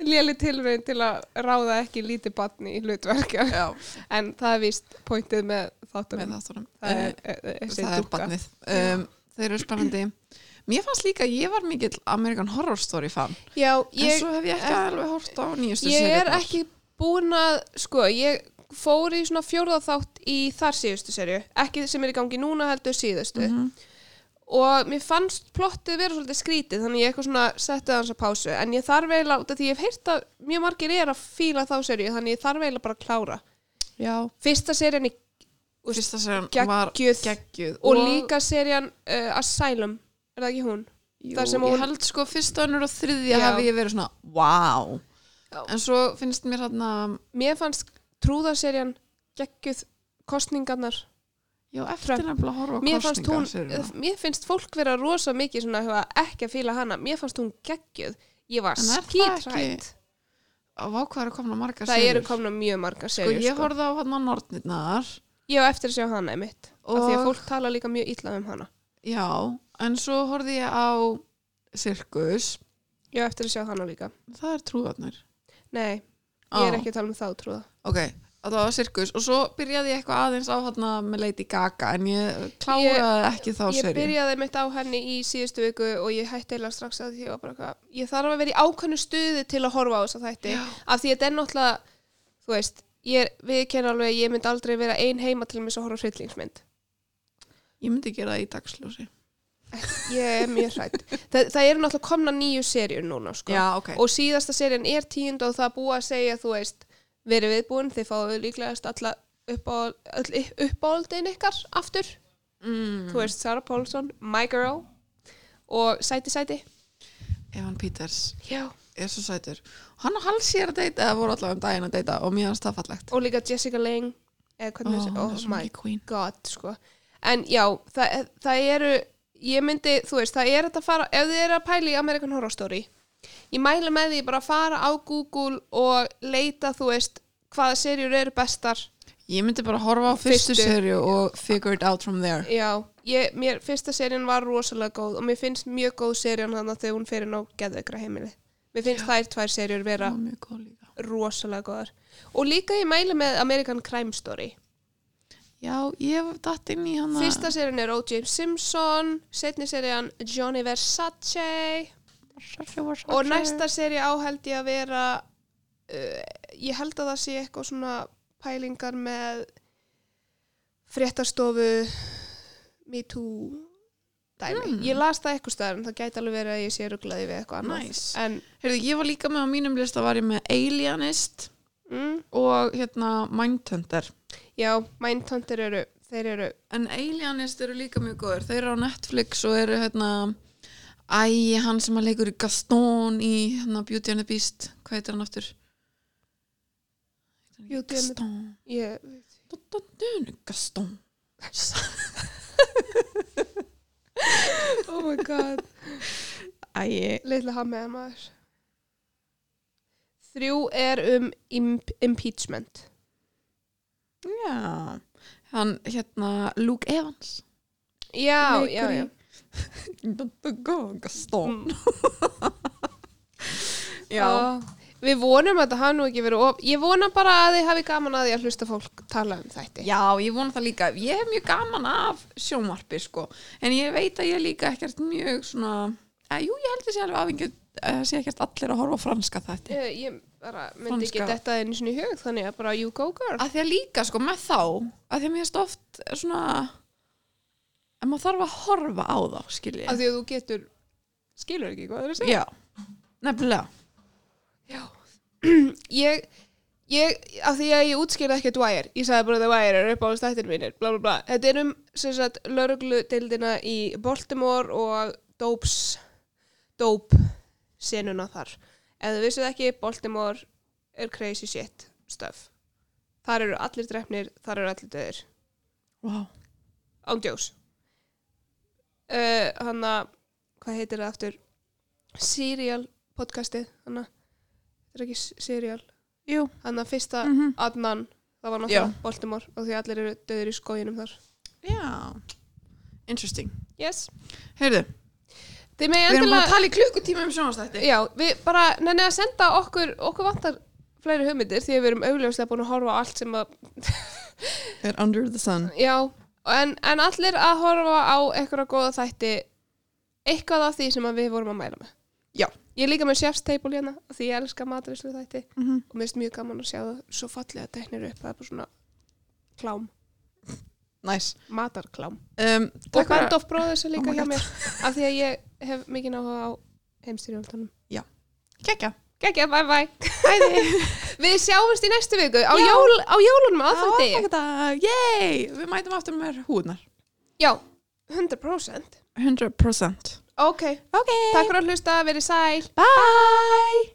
léleg tilraun til að ráða ekki lítið batni í hlutverka Já, en það er víst pointið með þáttunum. Það Eh, er, er, er, þessi Það er barnið. Um, Þeir eru spennandi. Mér fannst líka, að ég var mikill American Horror Story fan. Já, En ég, svo hef ég ekki alveg hort á nýjustu ég er ekki búin að sko, ég fór í svona fjórða þátt í þar síðustu serju ekki sem er í gangi núna heldur síðustu Mhm. og mér fannst plottið vera svolítið skrítið þannig ég eitthvað svona setti hans að pásu en ég þarf eiginlega, út af því ég hef heyrt að mjög margir er að fíla þá serju þannig ég þarf eiginlega bara að klára Já, fyrsta serjan er fyrsta var geggjuð geggjuð og líka serjan uh, Asylum, er það ekki hún? Jú, ég hún- held sko fyrsta önnur og þriðja Já. hafi ég verið svona wow Já. en svo finnst mér hérna Mér fannst trúðarserjan geggjuð kostningarnar já, eftir nefnilega að horfa á mér fannst hún, kosningaseríuna. mér finnst fólk vera rosa mikið svona eitthvað, ekki að fíla hana. Mér fannst hún geggjuð, ég var er það Á að það eru komna mjög marga sko serjur ég horfði á hérna Nornirnar. Ég á eftir að sjá hana einmitt og af því að fólk tala líka mjög illa um hana. Já, en svo horfði ég á Sirkus ég á eftir að sjá hana líka. Það er trúðarnir nei, ég er ekki að tala um þá trúða ok, það var Sirkus. Og svo byrjaði ég eitthvað aðeins á hérna með Lady Gaga en ég kláraði ekki þá ég seríu. byrjaði mitt á henni í síðustu viku og ég hætti eila strax að því ég eitthvað ég þarf að vera í ákvæmnu stuði til að horfa á þessa þætti Já. af því að þetta er náttúrulega þú veist, ég við kenna alveg að ég myndi aldrei vera ein heima til að horfa á hryllingsmynd. Ég myndi gera það í dagsljósi ég er mjög hrætt það, það eru náttúrulega komna nýju serjur núna sko. já, ok og síðasta serjan er tíund og það er búið að segja þú veist, verið viðbúin þið fáið líklegast alla uppáldin ykkar aftur mm. þú veist, Sarah Paulson, My Girl og Sæti Sæti Evan Peters Já. er svo sætur hann og Halsi er að deyta eða voru allavega um daginn að deyta og mér finnst það fallegt og líka Jessica Lange eða hvernig Ó, hún oh er svo my mikið queen. god sko. en já, það, það eru ég myndi, þú veist, það er að fara ef þið eru að pæla í American Horror Story ég mæla með því bara að fara á Google og leita, þú veist hvaða serjur eru bestar. Ég myndi bara horfa á fyrstu, Fyrstu. serju og figure it out from there. Já, ég, mér, fyrsta serjan var rosalega góð og mér finnst mjög góð serjan þannig að þegar hún fyrir ná geðveikra heimili. Mér finnst þær tvær serjur vera mjög góð rosalega góðar. Og líka ég mæla með American Crime Story já, ég hef datt inn í hann Fyrsta serían er O.J. Simpson, setni serían Johnny Versace og næsta serí áheld ég að vera uh, ég held að það sé eitthvað svona pælingar með fréttastofu Me Too dæmi. Mm. Ég las það eitthvað staðar en það gæti alveg verið að ég sé rugglaði við eitthvað annað. Nice. En, Heyrðu, ég var líka með á mínum lista var ég með Alienist mm, og hérna Mindhunter já, Mindhunter eru, þeir eru, en Alienist eru líka mjög góður þeir eru á Netflix og eru hérna Æ, hann sem að leikur í Gaston í hérna Beauty and the Beast hvað heitir hann aftur? Beauty Gaston ég, Gaston oh my god. Æ, Litla hammiða maður. Þrjú er um imp impeachment. Já. Hann hérna Luke Evans. Já, Leikur já, í- já. Don't go Gaston já, Ah, Við vonum að þetta hafi nú ekki verið of... Ég vona bara að þið hafi gaman að því að hlusta fólk tala um þætti. já, ég vona það líka. Ég hef mjög gaman af sjónvarpi sko. en ég veit að ég er líka ekkert mjög svona, að, jú ég held sé alveg afingið að sé ekkert allir að horfa franska þætti Ég, ég bara myndi ekki Franska. detta einu sinni í hug, þannig að bara you go girl. að því að líka sko með þá að því að mér erst oft svona að maður þarf að horfa á þá skilji Af því að þú getur, skilur ekki hvað það er að segja. já, nefnilega Já. ég, ég, af því að ég útskýrði ekki Dwyer, ég sagði bara The Wire er upp á stættir mínir, bla bla bla þetta er um sem sagt lauruglu deildina í Baltimore og Dopes Dope senuna þar. Ef þið vissið ekki, Baltimore er crazy shit stuff. Þar eru allir drefnir, þar eru allir döðir. Wow. ándjós uh, hann að hvað heitir það aftur? Serial podcastið hann að þetta er ekki Serial. Jú. Hann að fyrsta mm Adnan það var náttúrulega Baltimore og því allir eru döður í skóginum þar. Já. Interesting. Yes. Heyrðu, við erum endilega að tala í klukkutíma um sjónastætti já, við bara nenni að senda okkur okkur vantar fleiri hugmyndir því við erum augljóslega búin að horfa allt sem að Er under the sun. Já, en, en allir að horfa á eitthvað góða þætti eitthvað af því sem við vorum að mæla með. Já. ég líka með chef's table hérna því ég elska matrislu þætti mm -hmm. og mér finnst mjög gaman að sjá það svo fallega teknir upp, það er bara svona klám, Nice. Matarklám. Um, og Band of Brothers er líka Oh hjá mér af því að ég hef mikið áhuga á heimstyrjóldanum Kekja. Gekja, bye bye. Við sjáumst í næstu viku á, jól, á jólunum aðfætti Yay! Við mætum aftur með húðnar Já, 100% 100% Ok, Ok. Takk fyrir að hlusta, verið sæl. Bye